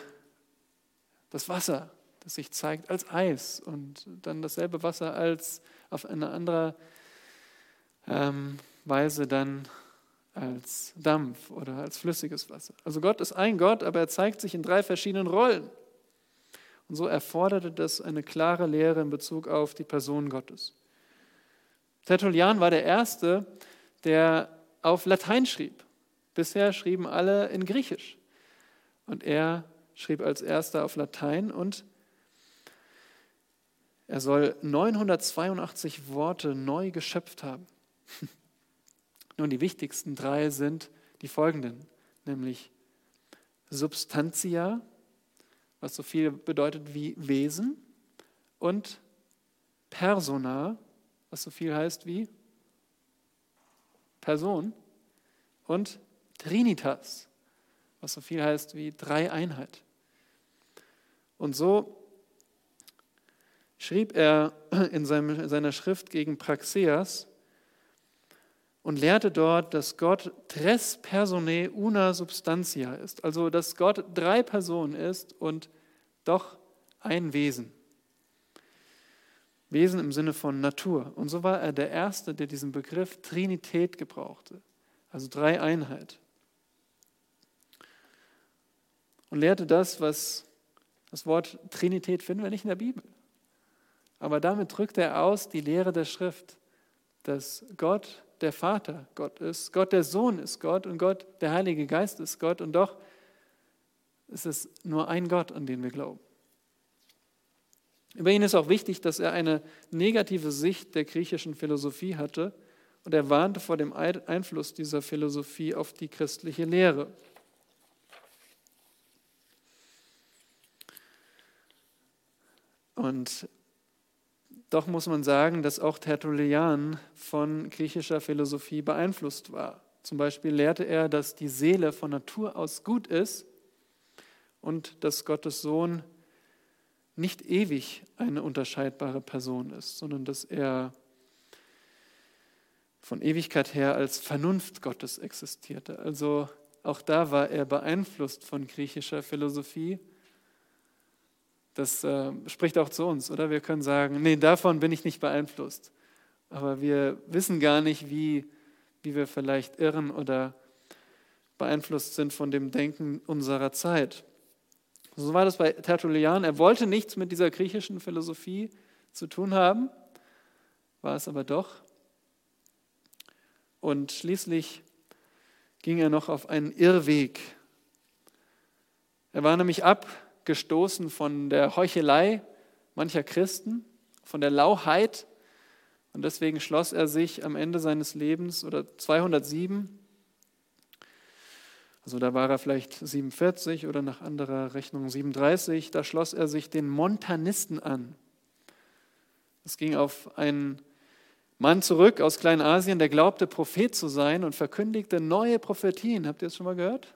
das Wasser. das sich zeigt als Eis und dann dasselbe Wasser als auf eine andere ähm, Weise dann als Dampf oder als flüssiges Wasser. Also Gott ist ein Gott, aber er zeigt sich in drei verschiedenen Rollen. Und so erforderte das eine klare Lehre in Bezug auf die Person Gottes. Tertullian war der Erste, der auf Latein schrieb. Bisher schrieben alle in Griechisch. Und er schrieb als erster auf Latein und er soll 982 Worte neu geschöpft haben. Nun, die wichtigsten drei sind die folgenden, nämlich Substantia, was so viel bedeutet wie Wesen, und Persona, was so viel heißt wie Person, und Trinitas, was so viel heißt wie Dreieinheit. Und so schrieb er in, seiner Schrift gegen Praxeas und lehrte dort, dass Gott tres personae una substantia ist, also dass Gott drei Personen ist und doch ein Wesen. Wesen im Sinne von Natur. Und so war er der Erste, der diesen Begriff Trinität gebrauchte, also Dreieinheit. Und lehrte das, was das Wort Trinität finden wir nicht in der Bibel. Aber damit drückt er aus die Lehre der Schrift, dass Gott der Vater Gott ist, Gott der Sohn ist Gott und Gott der Heilige Geist ist Gott und doch ist es nur ein Gott, an den wir glauben. Über ihn ist auch wichtig, dass er eine negative Sicht der griechischen Philosophie hatte und er warnte vor dem Einfluss dieser Philosophie auf die christliche Lehre. Und doch muss man sagen, dass auch Tertullian von griechischer Philosophie beeinflusst war. Zum Beispiel lehrte er, dass die Seele von Natur aus gut ist und dass Gottes Sohn nicht ewig eine unterscheidbare Person ist, sondern dass er von Ewigkeit her als Vernunft Gottes existierte. Also auch da war er beeinflusst von griechischer Philosophie das äh, spricht auch zu uns, oder? Wir können sagen, nee, davon bin ich nicht beeinflusst. Aber wir wissen gar nicht, wie, wie wir vielleicht irren oder beeinflusst sind von dem Denken unserer Zeit. So war das bei Tertullian. Er wollte nichts mit dieser griechischen Philosophie zu tun haben, war es aber doch. Und schließlich ging er noch auf einen Irrweg. Er war nämlich ab gestoßen von der Heuchelei mancher Christen, von der Lauheit. Und deswegen schloss er sich am Ende seines Lebens oder 207, also da war er vielleicht 47 oder nach anderer Rechnung 37, da schloss er sich den Montanisten an. Es ging auf einen Mann zurück aus Kleinasien, der glaubte, Prophet zu sein und verkündigte neue Prophetien. Habt ihr das schon mal gehört?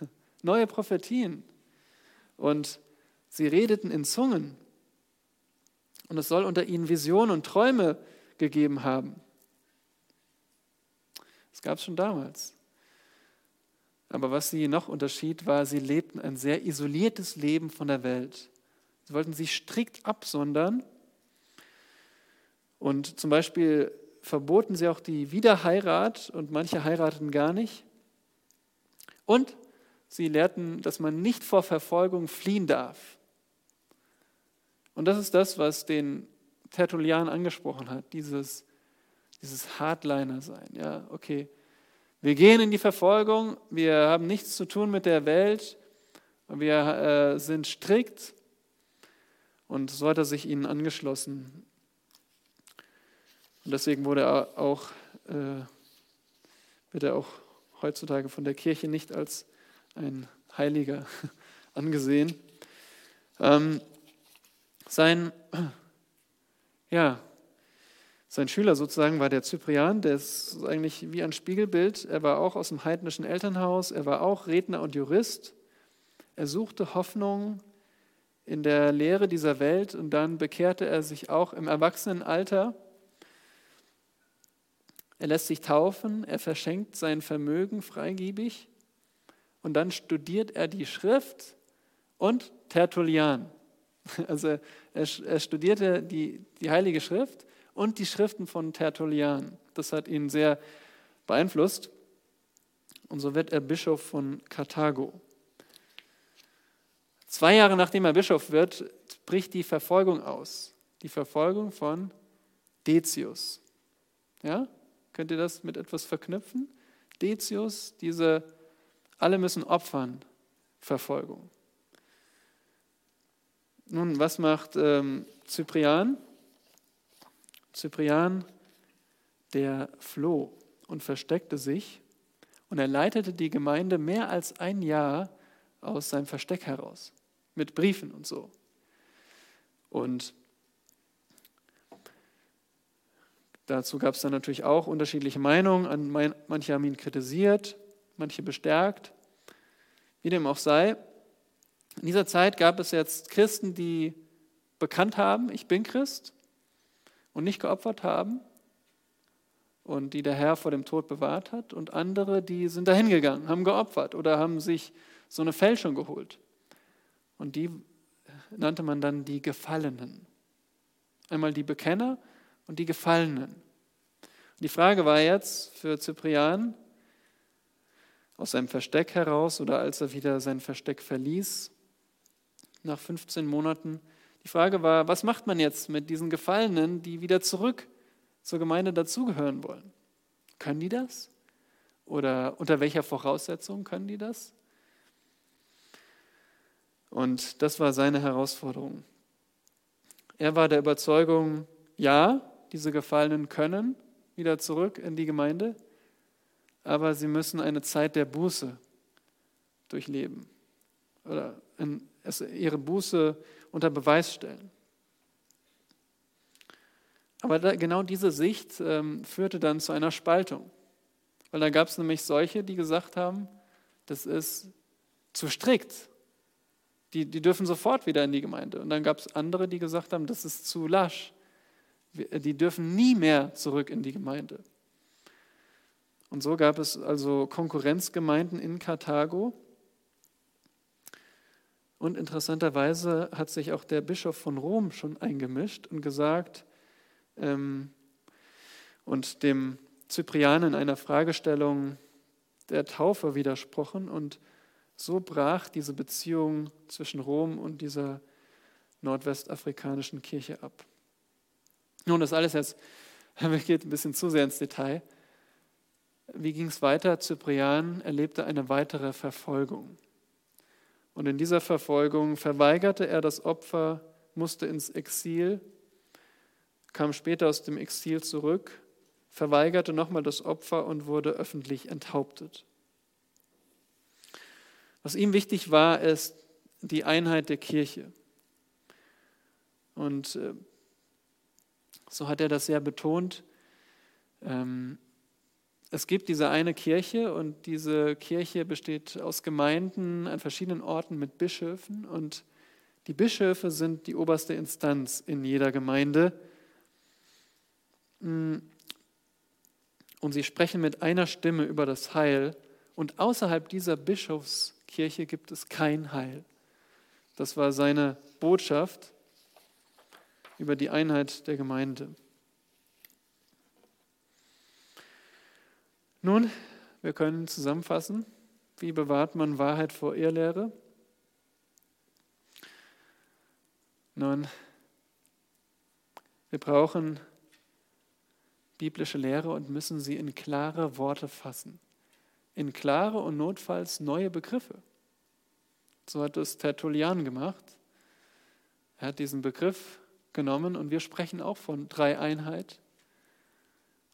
Neue Prophetien. Und sie redeten in Zungen. Und es soll unter ihnen Visionen und Träume gegeben haben. Das gab es schon damals. Aber was sie noch unterschied, war, sie lebten ein sehr isoliertes Leben von der Welt. Sie wollten sich strikt absondern. Und zum Beispiel verboten sie auch die Wiederheirat und manche heirateten gar nicht. Und Sie lehrten, dass man nicht vor Verfolgung fliehen darf. Und das ist das, was den Tertullian angesprochen hat, dieses, dieses Hardliner-Sein. Ja, okay, wir gehen in die Verfolgung, wir haben nichts zu tun mit der Welt, wir äh, sind strikt und so hat er sich ihnen angeschlossen. Und deswegen wurde er auch, äh, wird er auch heutzutage von der Kirche nicht als ein Heiliger angesehen. Ähm, sein, ja, sein Schüler sozusagen war der Cyprian, der ist eigentlich wie ein Spiegelbild. Er war auch aus dem heidnischen Elternhaus, er war auch Redner und Jurist. Er suchte Hoffnung in der Lehre dieser Welt und dann bekehrte er sich auch im Erwachsenenalter. Er lässt sich taufen, er verschenkt sein Vermögen freigebig und dann studiert er die Schrift und Tertullian. Also er, er studierte die, die Heilige Schrift und die Schriften von Tertullian. Das hat ihn sehr beeinflusst. Und so wird er Bischof von Karthago. Zwei Jahre nachdem er Bischof wird, bricht die Verfolgung aus. Die Verfolgung von Decius. Ja? Könnt ihr das mit etwas verknüpfen? Decius, diese alle müssen opfern, Verfolgung. Nun, was macht ähm, Cyprian? Cyprian, der floh und versteckte sich und er leitete die Gemeinde mehr als ein Jahr aus seinem Versteck heraus, mit Briefen und so. Und dazu gab es dann natürlich auch unterschiedliche Meinungen. Manche haben ihn kritisiert, manche bestärkt. Wie dem auch sei, in dieser Zeit gab es jetzt Christen, die bekannt haben, ich bin Christ und nicht geopfert haben und die der Herr vor dem Tod bewahrt hat und andere, die sind dahin gegangen, haben geopfert oder haben sich so eine Fälschung geholt. Und die nannte man dann die Gefallenen. Einmal die Bekenner und die Gefallenen. Und die Frage war jetzt für Cyprian, aus seinem Versteck heraus oder als er wieder sein Versteck verließ, nach 15 Monaten. Die Frage war, was macht man jetzt mit diesen Gefallenen, die wieder zurück zur Gemeinde dazugehören wollen? Können die das? Oder unter welcher Voraussetzung können die das? Und das war seine Herausforderung. Er war der Überzeugung, ja, diese Gefallenen können wieder zurück in die Gemeinde, aber sie müssen eine Zeit der Buße durchleben oder ihre Buße unter Beweis stellen. Aber da, genau diese Sicht ähm, führte dann zu einer Spaltung, weil da gab es nämlich solche, die gesagt haben, das ist zu strikt. Die, die dürfen sofort wieder in die Gemeinde. Und dann gab es andere, die gesagt haben, das ist zu lasch. Die dürfen nie mehr zurück in die Gemeinde. Und so gab es also Konkurrenzgemeinden in Karthago. Und interessanterweise hat sich auch der Bischof von Rom schon eingemischt und gesagt ähm, und dem Cyprian in einer Fragestellung der Taufe widersprochen. Und so brach diese Beziehung zwischen Rom und dieser nordwestafrikanischen Kirche ab. Nun, das alles jetzt geht ein bisschen zu sehr ins Detail. Wie ging es weiter? Cyprian erlebte eine weitere Verfolgung. Und in dieser Verfolgung verweigerte er das Opfer, musste ins Exil, kam später aus dem Exil zurück, verweigerte nochmal das Opfer und wurde öffentlich enthauptet. Was ihm wichtig war, ist die Einheit der Kirche. Und äh, so hat er das sehr betont. Ähm, es gibt diese eine Kirche und diese Kirche besteht aus Gemeinden an verschiedenen Orten mit Bischöfen und die Bischöfe sind die oberste Instanz in jeder Gemeinde. Und sie sprechen mit einer Stimme über das Heil und außerhalb dieser Bischofskirche gibt es kein Heil. Das war seine Botschaft über die Einheit der Gemeinde. Nun, wir können zusammenfassen, wie bewahrt man Wahrheit vor Irrlehre? Nun, wir brauchen biblische Lehre und müssen sie in klare Worte fassen, in klare und notfalls neue Begriffe. So hat es Tertullian gemacht. Er hat diesen Begriff genommen und wir sprechen auch von Dreieinheit,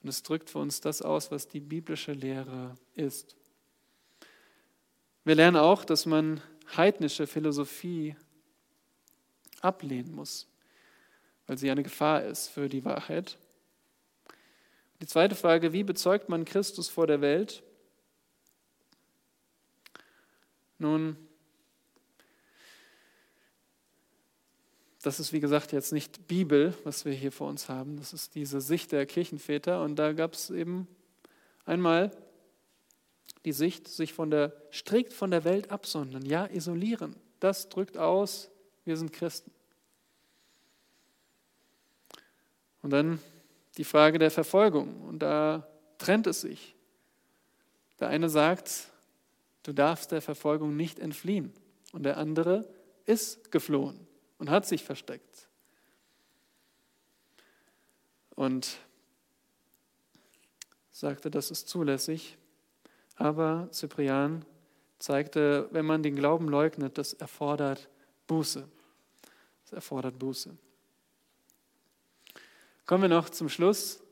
und es drückt für uns das aus, was die biblische Lehre ist. Wir lernen auch, dass man heidnische Philosophie ablehnen muss, weil sie eine Gefahr ist für die Wahrheit. Die zweite Frage, wie bezeugt man Christus vor der Welt? Nun, das ist wie gesagt jetzt nicht Bibel, was wir hier vor uns haben. Das ist diese Sicht der Kirchenväter. Und da gab es eben einmal die Sicht, sich von der, strikt von der Welt absondern, ja, isolieren. Das drückt aus, wir sind Christen. Und dann die Frage der Verfolgung. Und da trennt es sich. Der eine sagt, du darfst der Verfolgung nicht entfliehen. Und der andere ist geflohen und hat sich versteckt. Und sagte, das ist zulässig. Aber Cyprian zeigte, wenn man den Glauben leugnet, das erfordert Buße. Das erfordert Buße. Kommen wir noch zum Schluss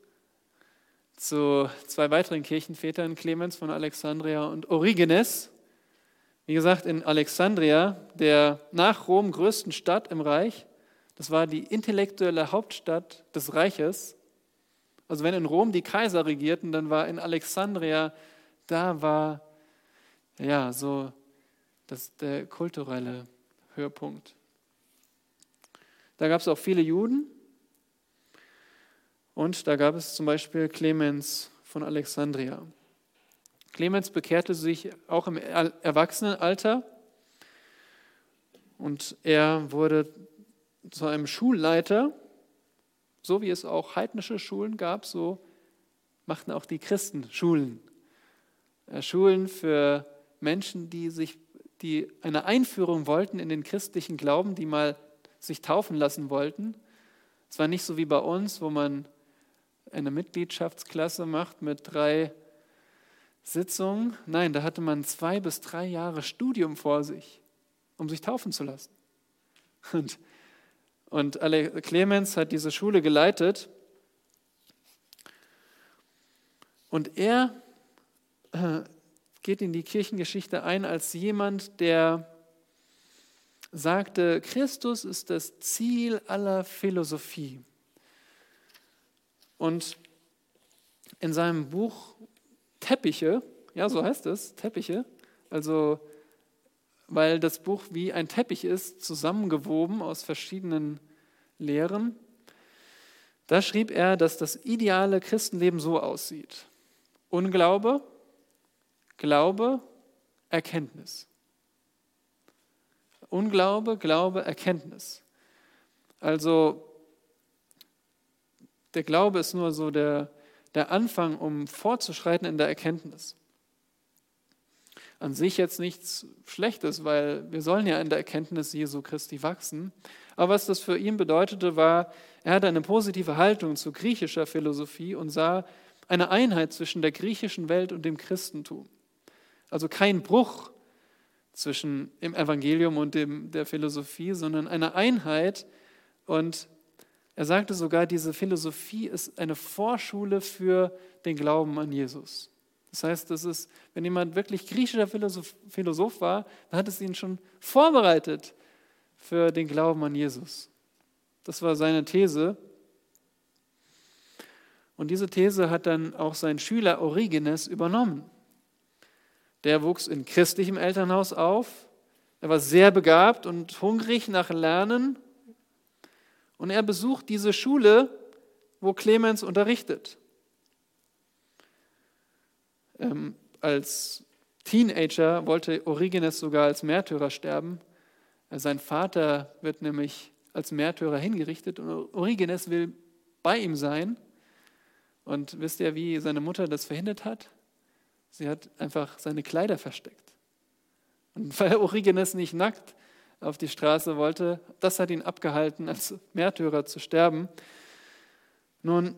zu zwei weiteren Kirchenvätern, Clemens von Alexandria und Origenes. Wie gesagt, in Alexandria, der nach Rom größten Stadt im Reich, das war die intellektuelle Hauptstadt des Reiches. Also wenn in Rom die Kaiser regierten, dann war in Alexandria, da war ja so das, der kulturelle Höhepunkt. Da gab es auch viele Juden und da gab es zum Beispiel Clemens von Alexandria. Clemens bekehrte sich auch im Erwachsenenalter und er wurde zu einem Schulleiter, so wie es auch heidnische Schulen gab, so machten auch die Christen Schulen. Äh, Schulen für Menschen, die sich die eine Einführung wollten in den christlichen Glauben, die mal sich taufen lassen wollten. Es war nicht so wie bei uns, wo man eine Mitgliedschaftsklasse macht mit drei Sitzungen. Nein, da hatte man zwei bis drei Jahre Studium vor sich, um sich taufen zu lassen. Und, und Clemens hat diese Schule geleitet. Und er äh, geht in die Kirchengeschichte ein als jemand, der sagte, Christus ist das Ziel aller Philosophie. Und in seinem Buch Teppiche, ja, so heißt es, Teppiche, also weil das Buch wie ein Teppich ist, zusammengewoben aus verschiedenen Lehren, da schrieb er, dass das ideale Christenleben so aussieht. Unglaube, Glaube, Erkenntnis. Unglaube, Glaube, Erkenntnis. Also der Glaube ist nur so der, der Anfang, um fortzuschreiten in der Erkenntnis. An sich jetzt nichts Schlechtes, weil wir sollen ja in der Erkenntnis Jesu Christi wachsen. Aber was das für ihn bedeutete, war, er hatte eine positive Haltung zu griechischer Philosophie und sah eine Einheit zwischen der griechischen Welt und dem Christentum. Also kein Bruch zwischen dem Evangelium und dem, der Philosophie, sondern eine Einheit. Und er sagte sogar, diese Philosophie ist eine Vorschule für den Glauben an Jesus. Das heißt, das ist, wenn jemand wirklich griechischer Philosoph, Philosoph war, dann hat es ihn schon vorbereitet für den Glauben an Jesus. Das war seine These. Und diese These hat dann auch sein Schüler Origenes übernommen. Der wuchs in christlichem Elternhaus auf. Er war sehr begabt und hungrig nach Lernen. Und er besucht diese Schule, wo Clemens unterrichtet. Ähm, als Teenager wollte Origenes sogar als Märtyrer sterben. Sein Vater wird nämlich als Märtyrer hingerichtet und Origenes will bei ihm sein. Und wisst ihr, wie seine Mutter das verhindert hat? Sie hat einfach seine Kleider versteckt. Und weil Origenes nicht nackt auf die Straße wollte, das hat ihn abgehalten, als Märtyrer zu sterben. Nun,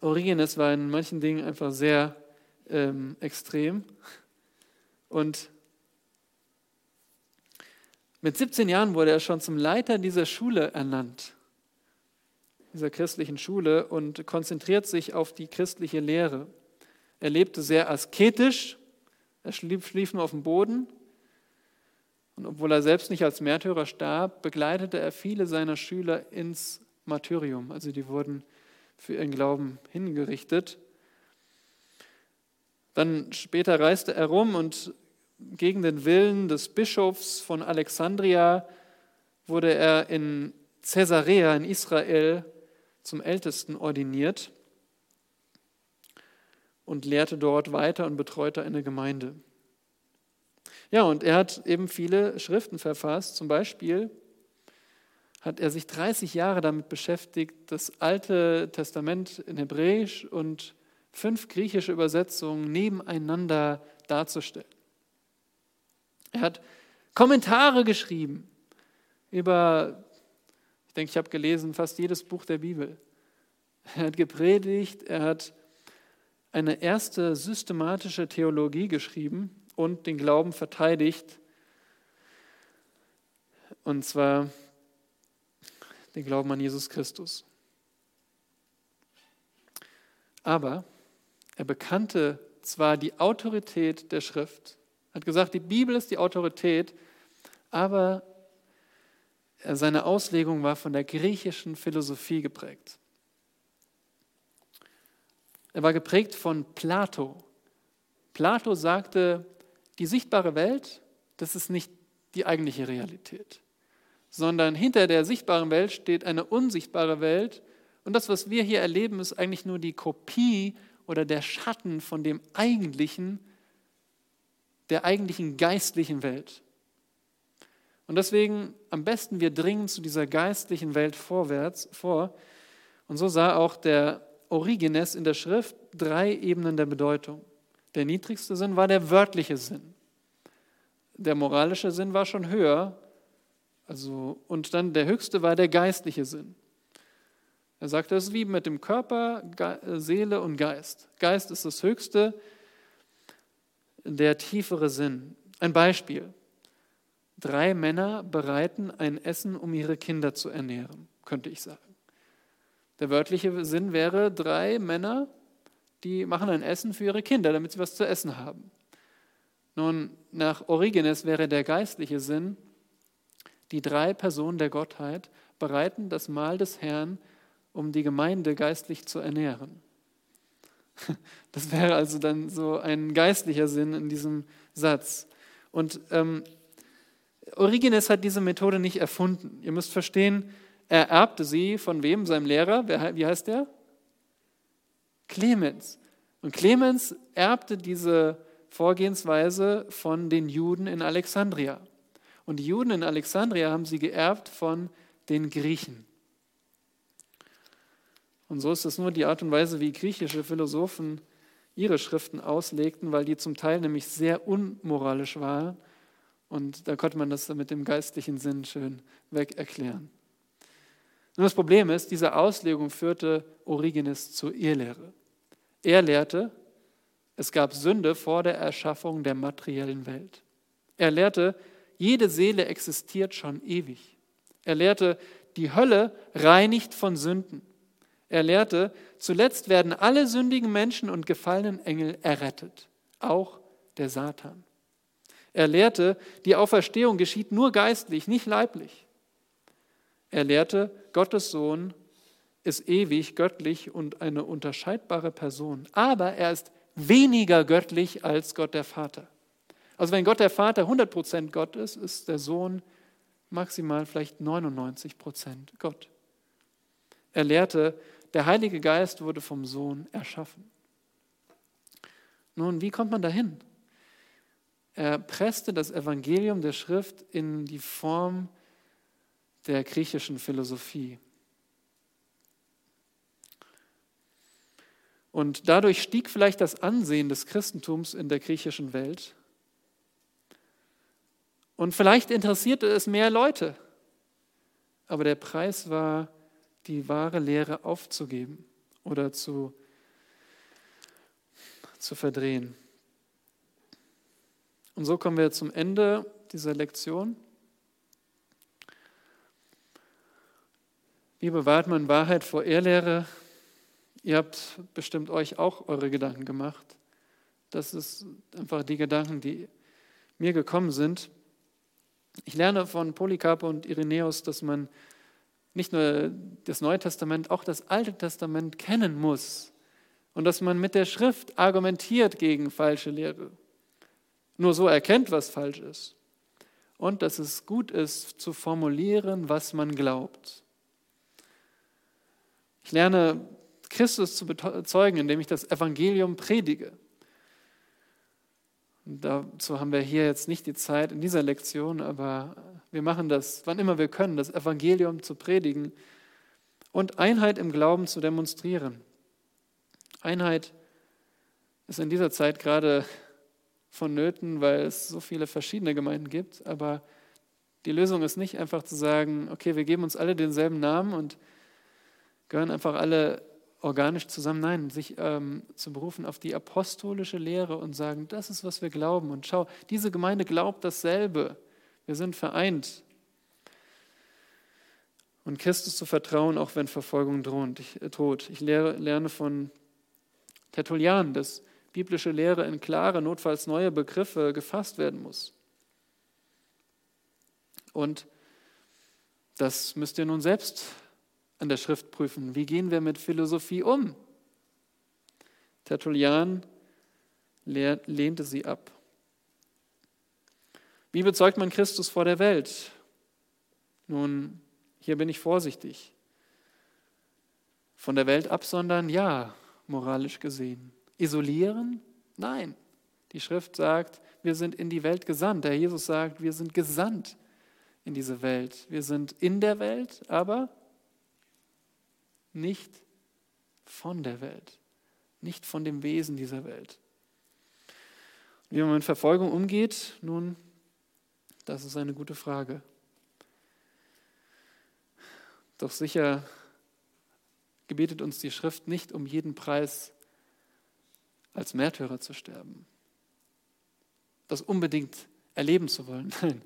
Origenes war in manchen Dingen einfach sehr ähm, extrem. Und mit 17 Jahren wurde er schon zum Leiter dieser Schule ernannt, dieser christlichen Schule, und konzentriert sich auf die christliche Lehre. Er lebte sehr asketisch, er schlief, schlief nur auf dem Boden. Und obwohl er selbst nicht als Märtyrer starb, begleitete er viele seiner Schüler ins Martyrium. Also die wurden für ihren Glauben hingerichtet. Dann später reiste er rum und gegen den Willen des Bischofs von Alexandria wurde er in Caesarea in Israel zum Ältesten ordiniert und lehrte dort weiter und betreute eine Gemeinde. Ja, und er hat eben viele Schriften verfasst. Zum Beispiel hat er sich 30 Jahre damit beschäftigt, das Alte Testament in Hebräisch und fünf griechische Übersetzungen nebeneinander darzustellen. Er hat Kommentare geschrieben über, ich denke, ich habe gelesen, fast jedes Buch der Bibel. Er hat gepredigt, er hat eine erste systematische Theologie geschrieben und den Glauben verteidigt. Und zwar den Glauben an Jesus Christus. Aber er bekannte zwar die Autorität der Schrift, hat gesagt, die Bibel ist die Autorität, aber seine Auslegung war von der griechischen Philosophie geprägt. Er war geprägt von Plato. Plato sagte, die sichtbare Welt, das ist nicht die eigentliche Realität sondern hinter der sichtbaren Welt steht eine unsichtbare Welt. Und das, was wir hier erleben, ist eigentlich nur die Kopie oder der Schatten von dem eigentlichen, der eigentlichen geistlichen Welt. Und deswegen am besten wir dringen zu dieser geistlichen Welt vorwärts vor. Und so sah auch der Origenes in der Schrift drei Ebenen der Bedeutung. Der niedrigste Sinn war der wörtliche Sinn. Der moralische Sinn war schon höher, also, und dann der höchste war der geistliche Sinn. Er sagt, das ist wie mit dem Körper, Seele und Geist. Geist ist das höchste, der tiefere Sinn. Ein Beispiel. Drei Männer bereiten ein Essen, um ihre Kinder zu ernähren, könnte ich sagen. Der wörtliche Sinn wäre, drei Männer, die machen ein Essen für ihre Kinder, damit sie was zu essen haben. Nun, nach Origenes wäre der geistliche Sinn, die drei Personen der Gottheit bereiten das Mahl des Herrn, um die Gemeinde geistlich zu ernähren. Das wäre also dann so ein geistlicher Sinn in diesem Satz. Und ähm, Origenes hat diese Methode nicht erfunden. Ihr müsst verstehen, er erbte sie von wem? Seinem Lehrer. Wer, wie heißt der? Clemens. Und Clemens erbte diese Vorgehensweise von den Juden in Alexandria. Und die Juden in Alexandria haben sie geerbt von den Griechen. Und so ist es nur die Art und Weise, wie griechische Philosophen ihre Schriften auslegten, weil die zum Teil nämlich sehr unmoralisch waren. Und da konnte man das mit dem geistlichen Sinn schön weg erklären. Nur das Problem ist, diese Auslegung führte Origenes zur Irrlehre. Er lehrte, es gab Sünde vor der Erschaffung der materiellen Welt. Er lehrte, jede Seele existiert schon ewig. Er lehrte, die Hölle reinigt von Sünden. Er lehrte, zuletzt werden alle sündigen Menschen und gefallenen Engel errettet, auch der Satan. Er lehrte, die Auferstehung geschieht nur geistlich, nicht leiblich. Er lehrte, Gottes Sohn ist ewig, göttlich und eine unterscheidbare Person, aber er ist weniger göttlich als Gott der Vater. Also wenn Gott der Vater 100% Gott ist, ist der Sohn maximal vielleicht 99% Gott. Er lehrte, der Heilige Geist wurde vom Sohn erschaffen. Nun, wie kommt man dahin? Er presste das Evangelium der Schrift in die Form der griechischen Philosophie. Und dadurch stieg vielleicht das Ansehen des Christentums in der griechischen Welt und vielleicht interessierte es mehr Leute. Aber der Preis war, die wahre Lehre aufzugeben oder zu, zu verdrehen. Und so kommen wir zum Ende dieser Lektion. Wie bewahrt man Wahrheit vor Ehrlehre? Ihr habt bestimmt euch auch eure Gedanken gemacht. Das ist einfach die Gedanken, die mir gekommen sind. Ich lerne von Polycarp und Irenäus, dass man nicht nur das Neue Testament, auch das Alte Testament kennen muss und dass man mit der Schrift argumentiert gegen falsche Lehre. Nur so erkennt, was falsch ist. Und dass es gut ist, zu formulieren, was man glaubt. Ich lerne Christus zu bezeugen, indem ich das Evangelium predige. Und dazu haben wir hier jetzt nicht die Zeit in dieser Lektion, aber Wir machen das, wann immer wir können, das Evangelium zu predigen und Einheit im Glauben zu demonstrieren. Einheit ist in dieser Zeit gerade vonnöten, weil es so viele verschiedene Gemeinden gibt. Aber die Lösung ist nicht einfach zu sagen, okay, wir geben uns alle denselben Namen und gehören einfach alle organisch zusammen. Nein, sich ähm, zu berufen auf die apostolische Lehre und sagen, das ist, was wir glauben. Und schau, diese Gemeinde glaubt dasselbe. Wir sind vereint. Und Christus zu vertrauen, auch wenn Verfolgung droht. Ich, äh, droht. ich lehre, lerne von Tertullian, dass biblische Lehre in klare, notfalls neue Begriffe gefasst werden muss. Und das müsst ihr nun selbst an der Schrift prüfen. Wie gehen wir mit Philosophie um? Tertullian lehnte sie ab. Wie bezeugt man Christus vor der Welt? Nun, hier bin ich vorsichtig. Von der Welt absondern, ja, moralisch gesehen. Isolieren? Nein. Die Schrift sagt, wir sind in die Welt gesandt. Der Jesus sagt, wir sind gesandt in diese Welt. Wir sind in der Welt, aber nicht von der Welt, nicht von dem Wesen dieser Welt. Wie man mit Verfolgung umgeht, nun, das ist eine gute Frage. Doch sicher gebietet uns die Schrift nicht um jeden Preis als Märtyrer zu sterben. Das unbedingt erleben zu wollen. Nein,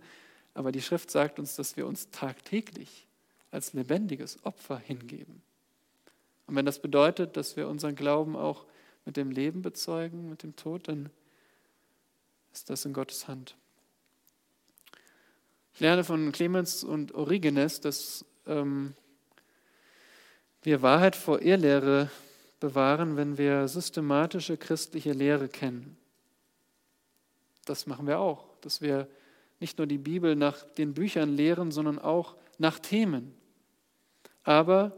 aber die Schrift sagt uns, dass wir uns tagtäglich als lebendiges Opfer hingeben. Und wenn das bedeutet, dass wir unseren Glauben auch mit dem Leben bezeugen, mit dem Tod, dann ist das in Gottes Hand. Ich lerne von Clemens und Origenes, dass ähm, wir Wahrheit vor Irrlehre bewahren, wenn wir systematische christliche Lehre kennen. Das machen wir auch, dass wir nicht nur die Bibel nach den Büchern lehren, sondern auch nach Themen. Aber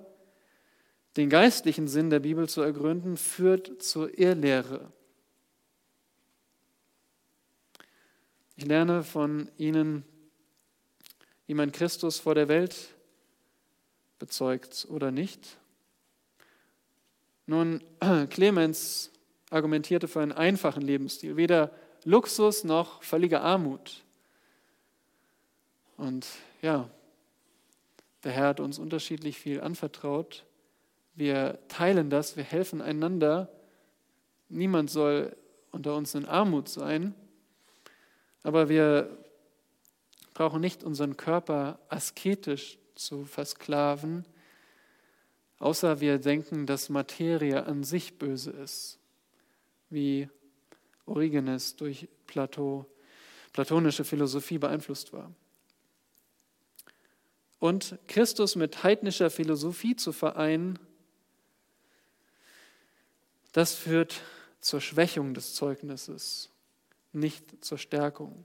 den geistlichen Sinn der Bibel zu ergründen, führt zur Irrlehre. Ich lerne von Ihnen, wie man Christus vor der Welt bezeugt oder nicht. Nun, Clemens argumentierte für einen einfachen Lebensstil, weder Luxus noch völlige Armut. Und ja, der Herr hat uns unterschiedlich viel anvertraut. Wir teilen das, wir helfen einander. Niemand soll unter uns in Armut sein, aber wir brauchen nicht unseren Körper asketisch zu versklaven, außer wir denken, dass Materie an sich böse ist, wie Origenes durch Plato, platonische Philosophie beeinflusst war. Und Christus mit heidnischer Philosophie zu vereinen, das führt zur Schwächung des Zeugnisses, nicht zur Stärkung.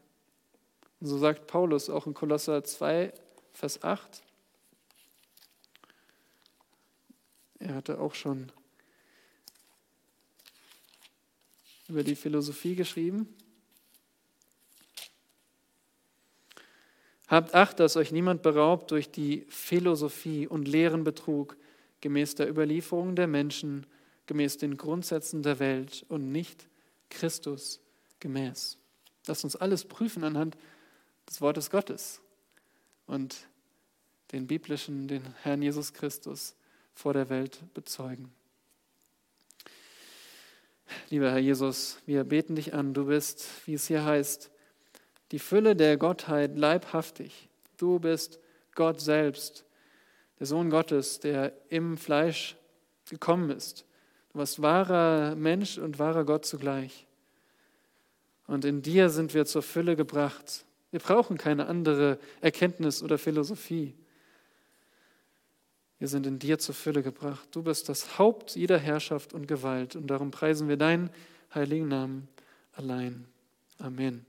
Und so sagt Paulus auch in Kolosser 2, Vers 8. Er hatte auch schon über die Philosophie geschrieben. Habt Acht, dass euch niemand beraubt durch die Philosophie und leeren Betrug gemäß der Überlieferung der Menschen, gemäß den Grundsätzen der Welt und nicht Christus gemäß. Lasst uns alles prüfen anhand des Wortes Gottes und den biblischen, den Herrn Jesus Christus vor der Welt bezeugen. Lieber Herr Jesus, wir beten dich an. Du bist, wie es hier heißt, die Fülle der Gottheit leibhaftig. Du bist Gott selbst, der Sohn Gottes, der im Fleisch gekommen ist. Warst wahrer Mensch und wahrer Gott zugleich. Und in dir sind wir zur Fülle gebracht. Wir brauchen keine andere Erkenntnis oder Philosophie. Wir sind in dir zur Fülle gebracht. Du bist das Haupt jeder Herrschaft und Gewalt. Und darum preisen wir deinen heiligen Namen allein. Amen.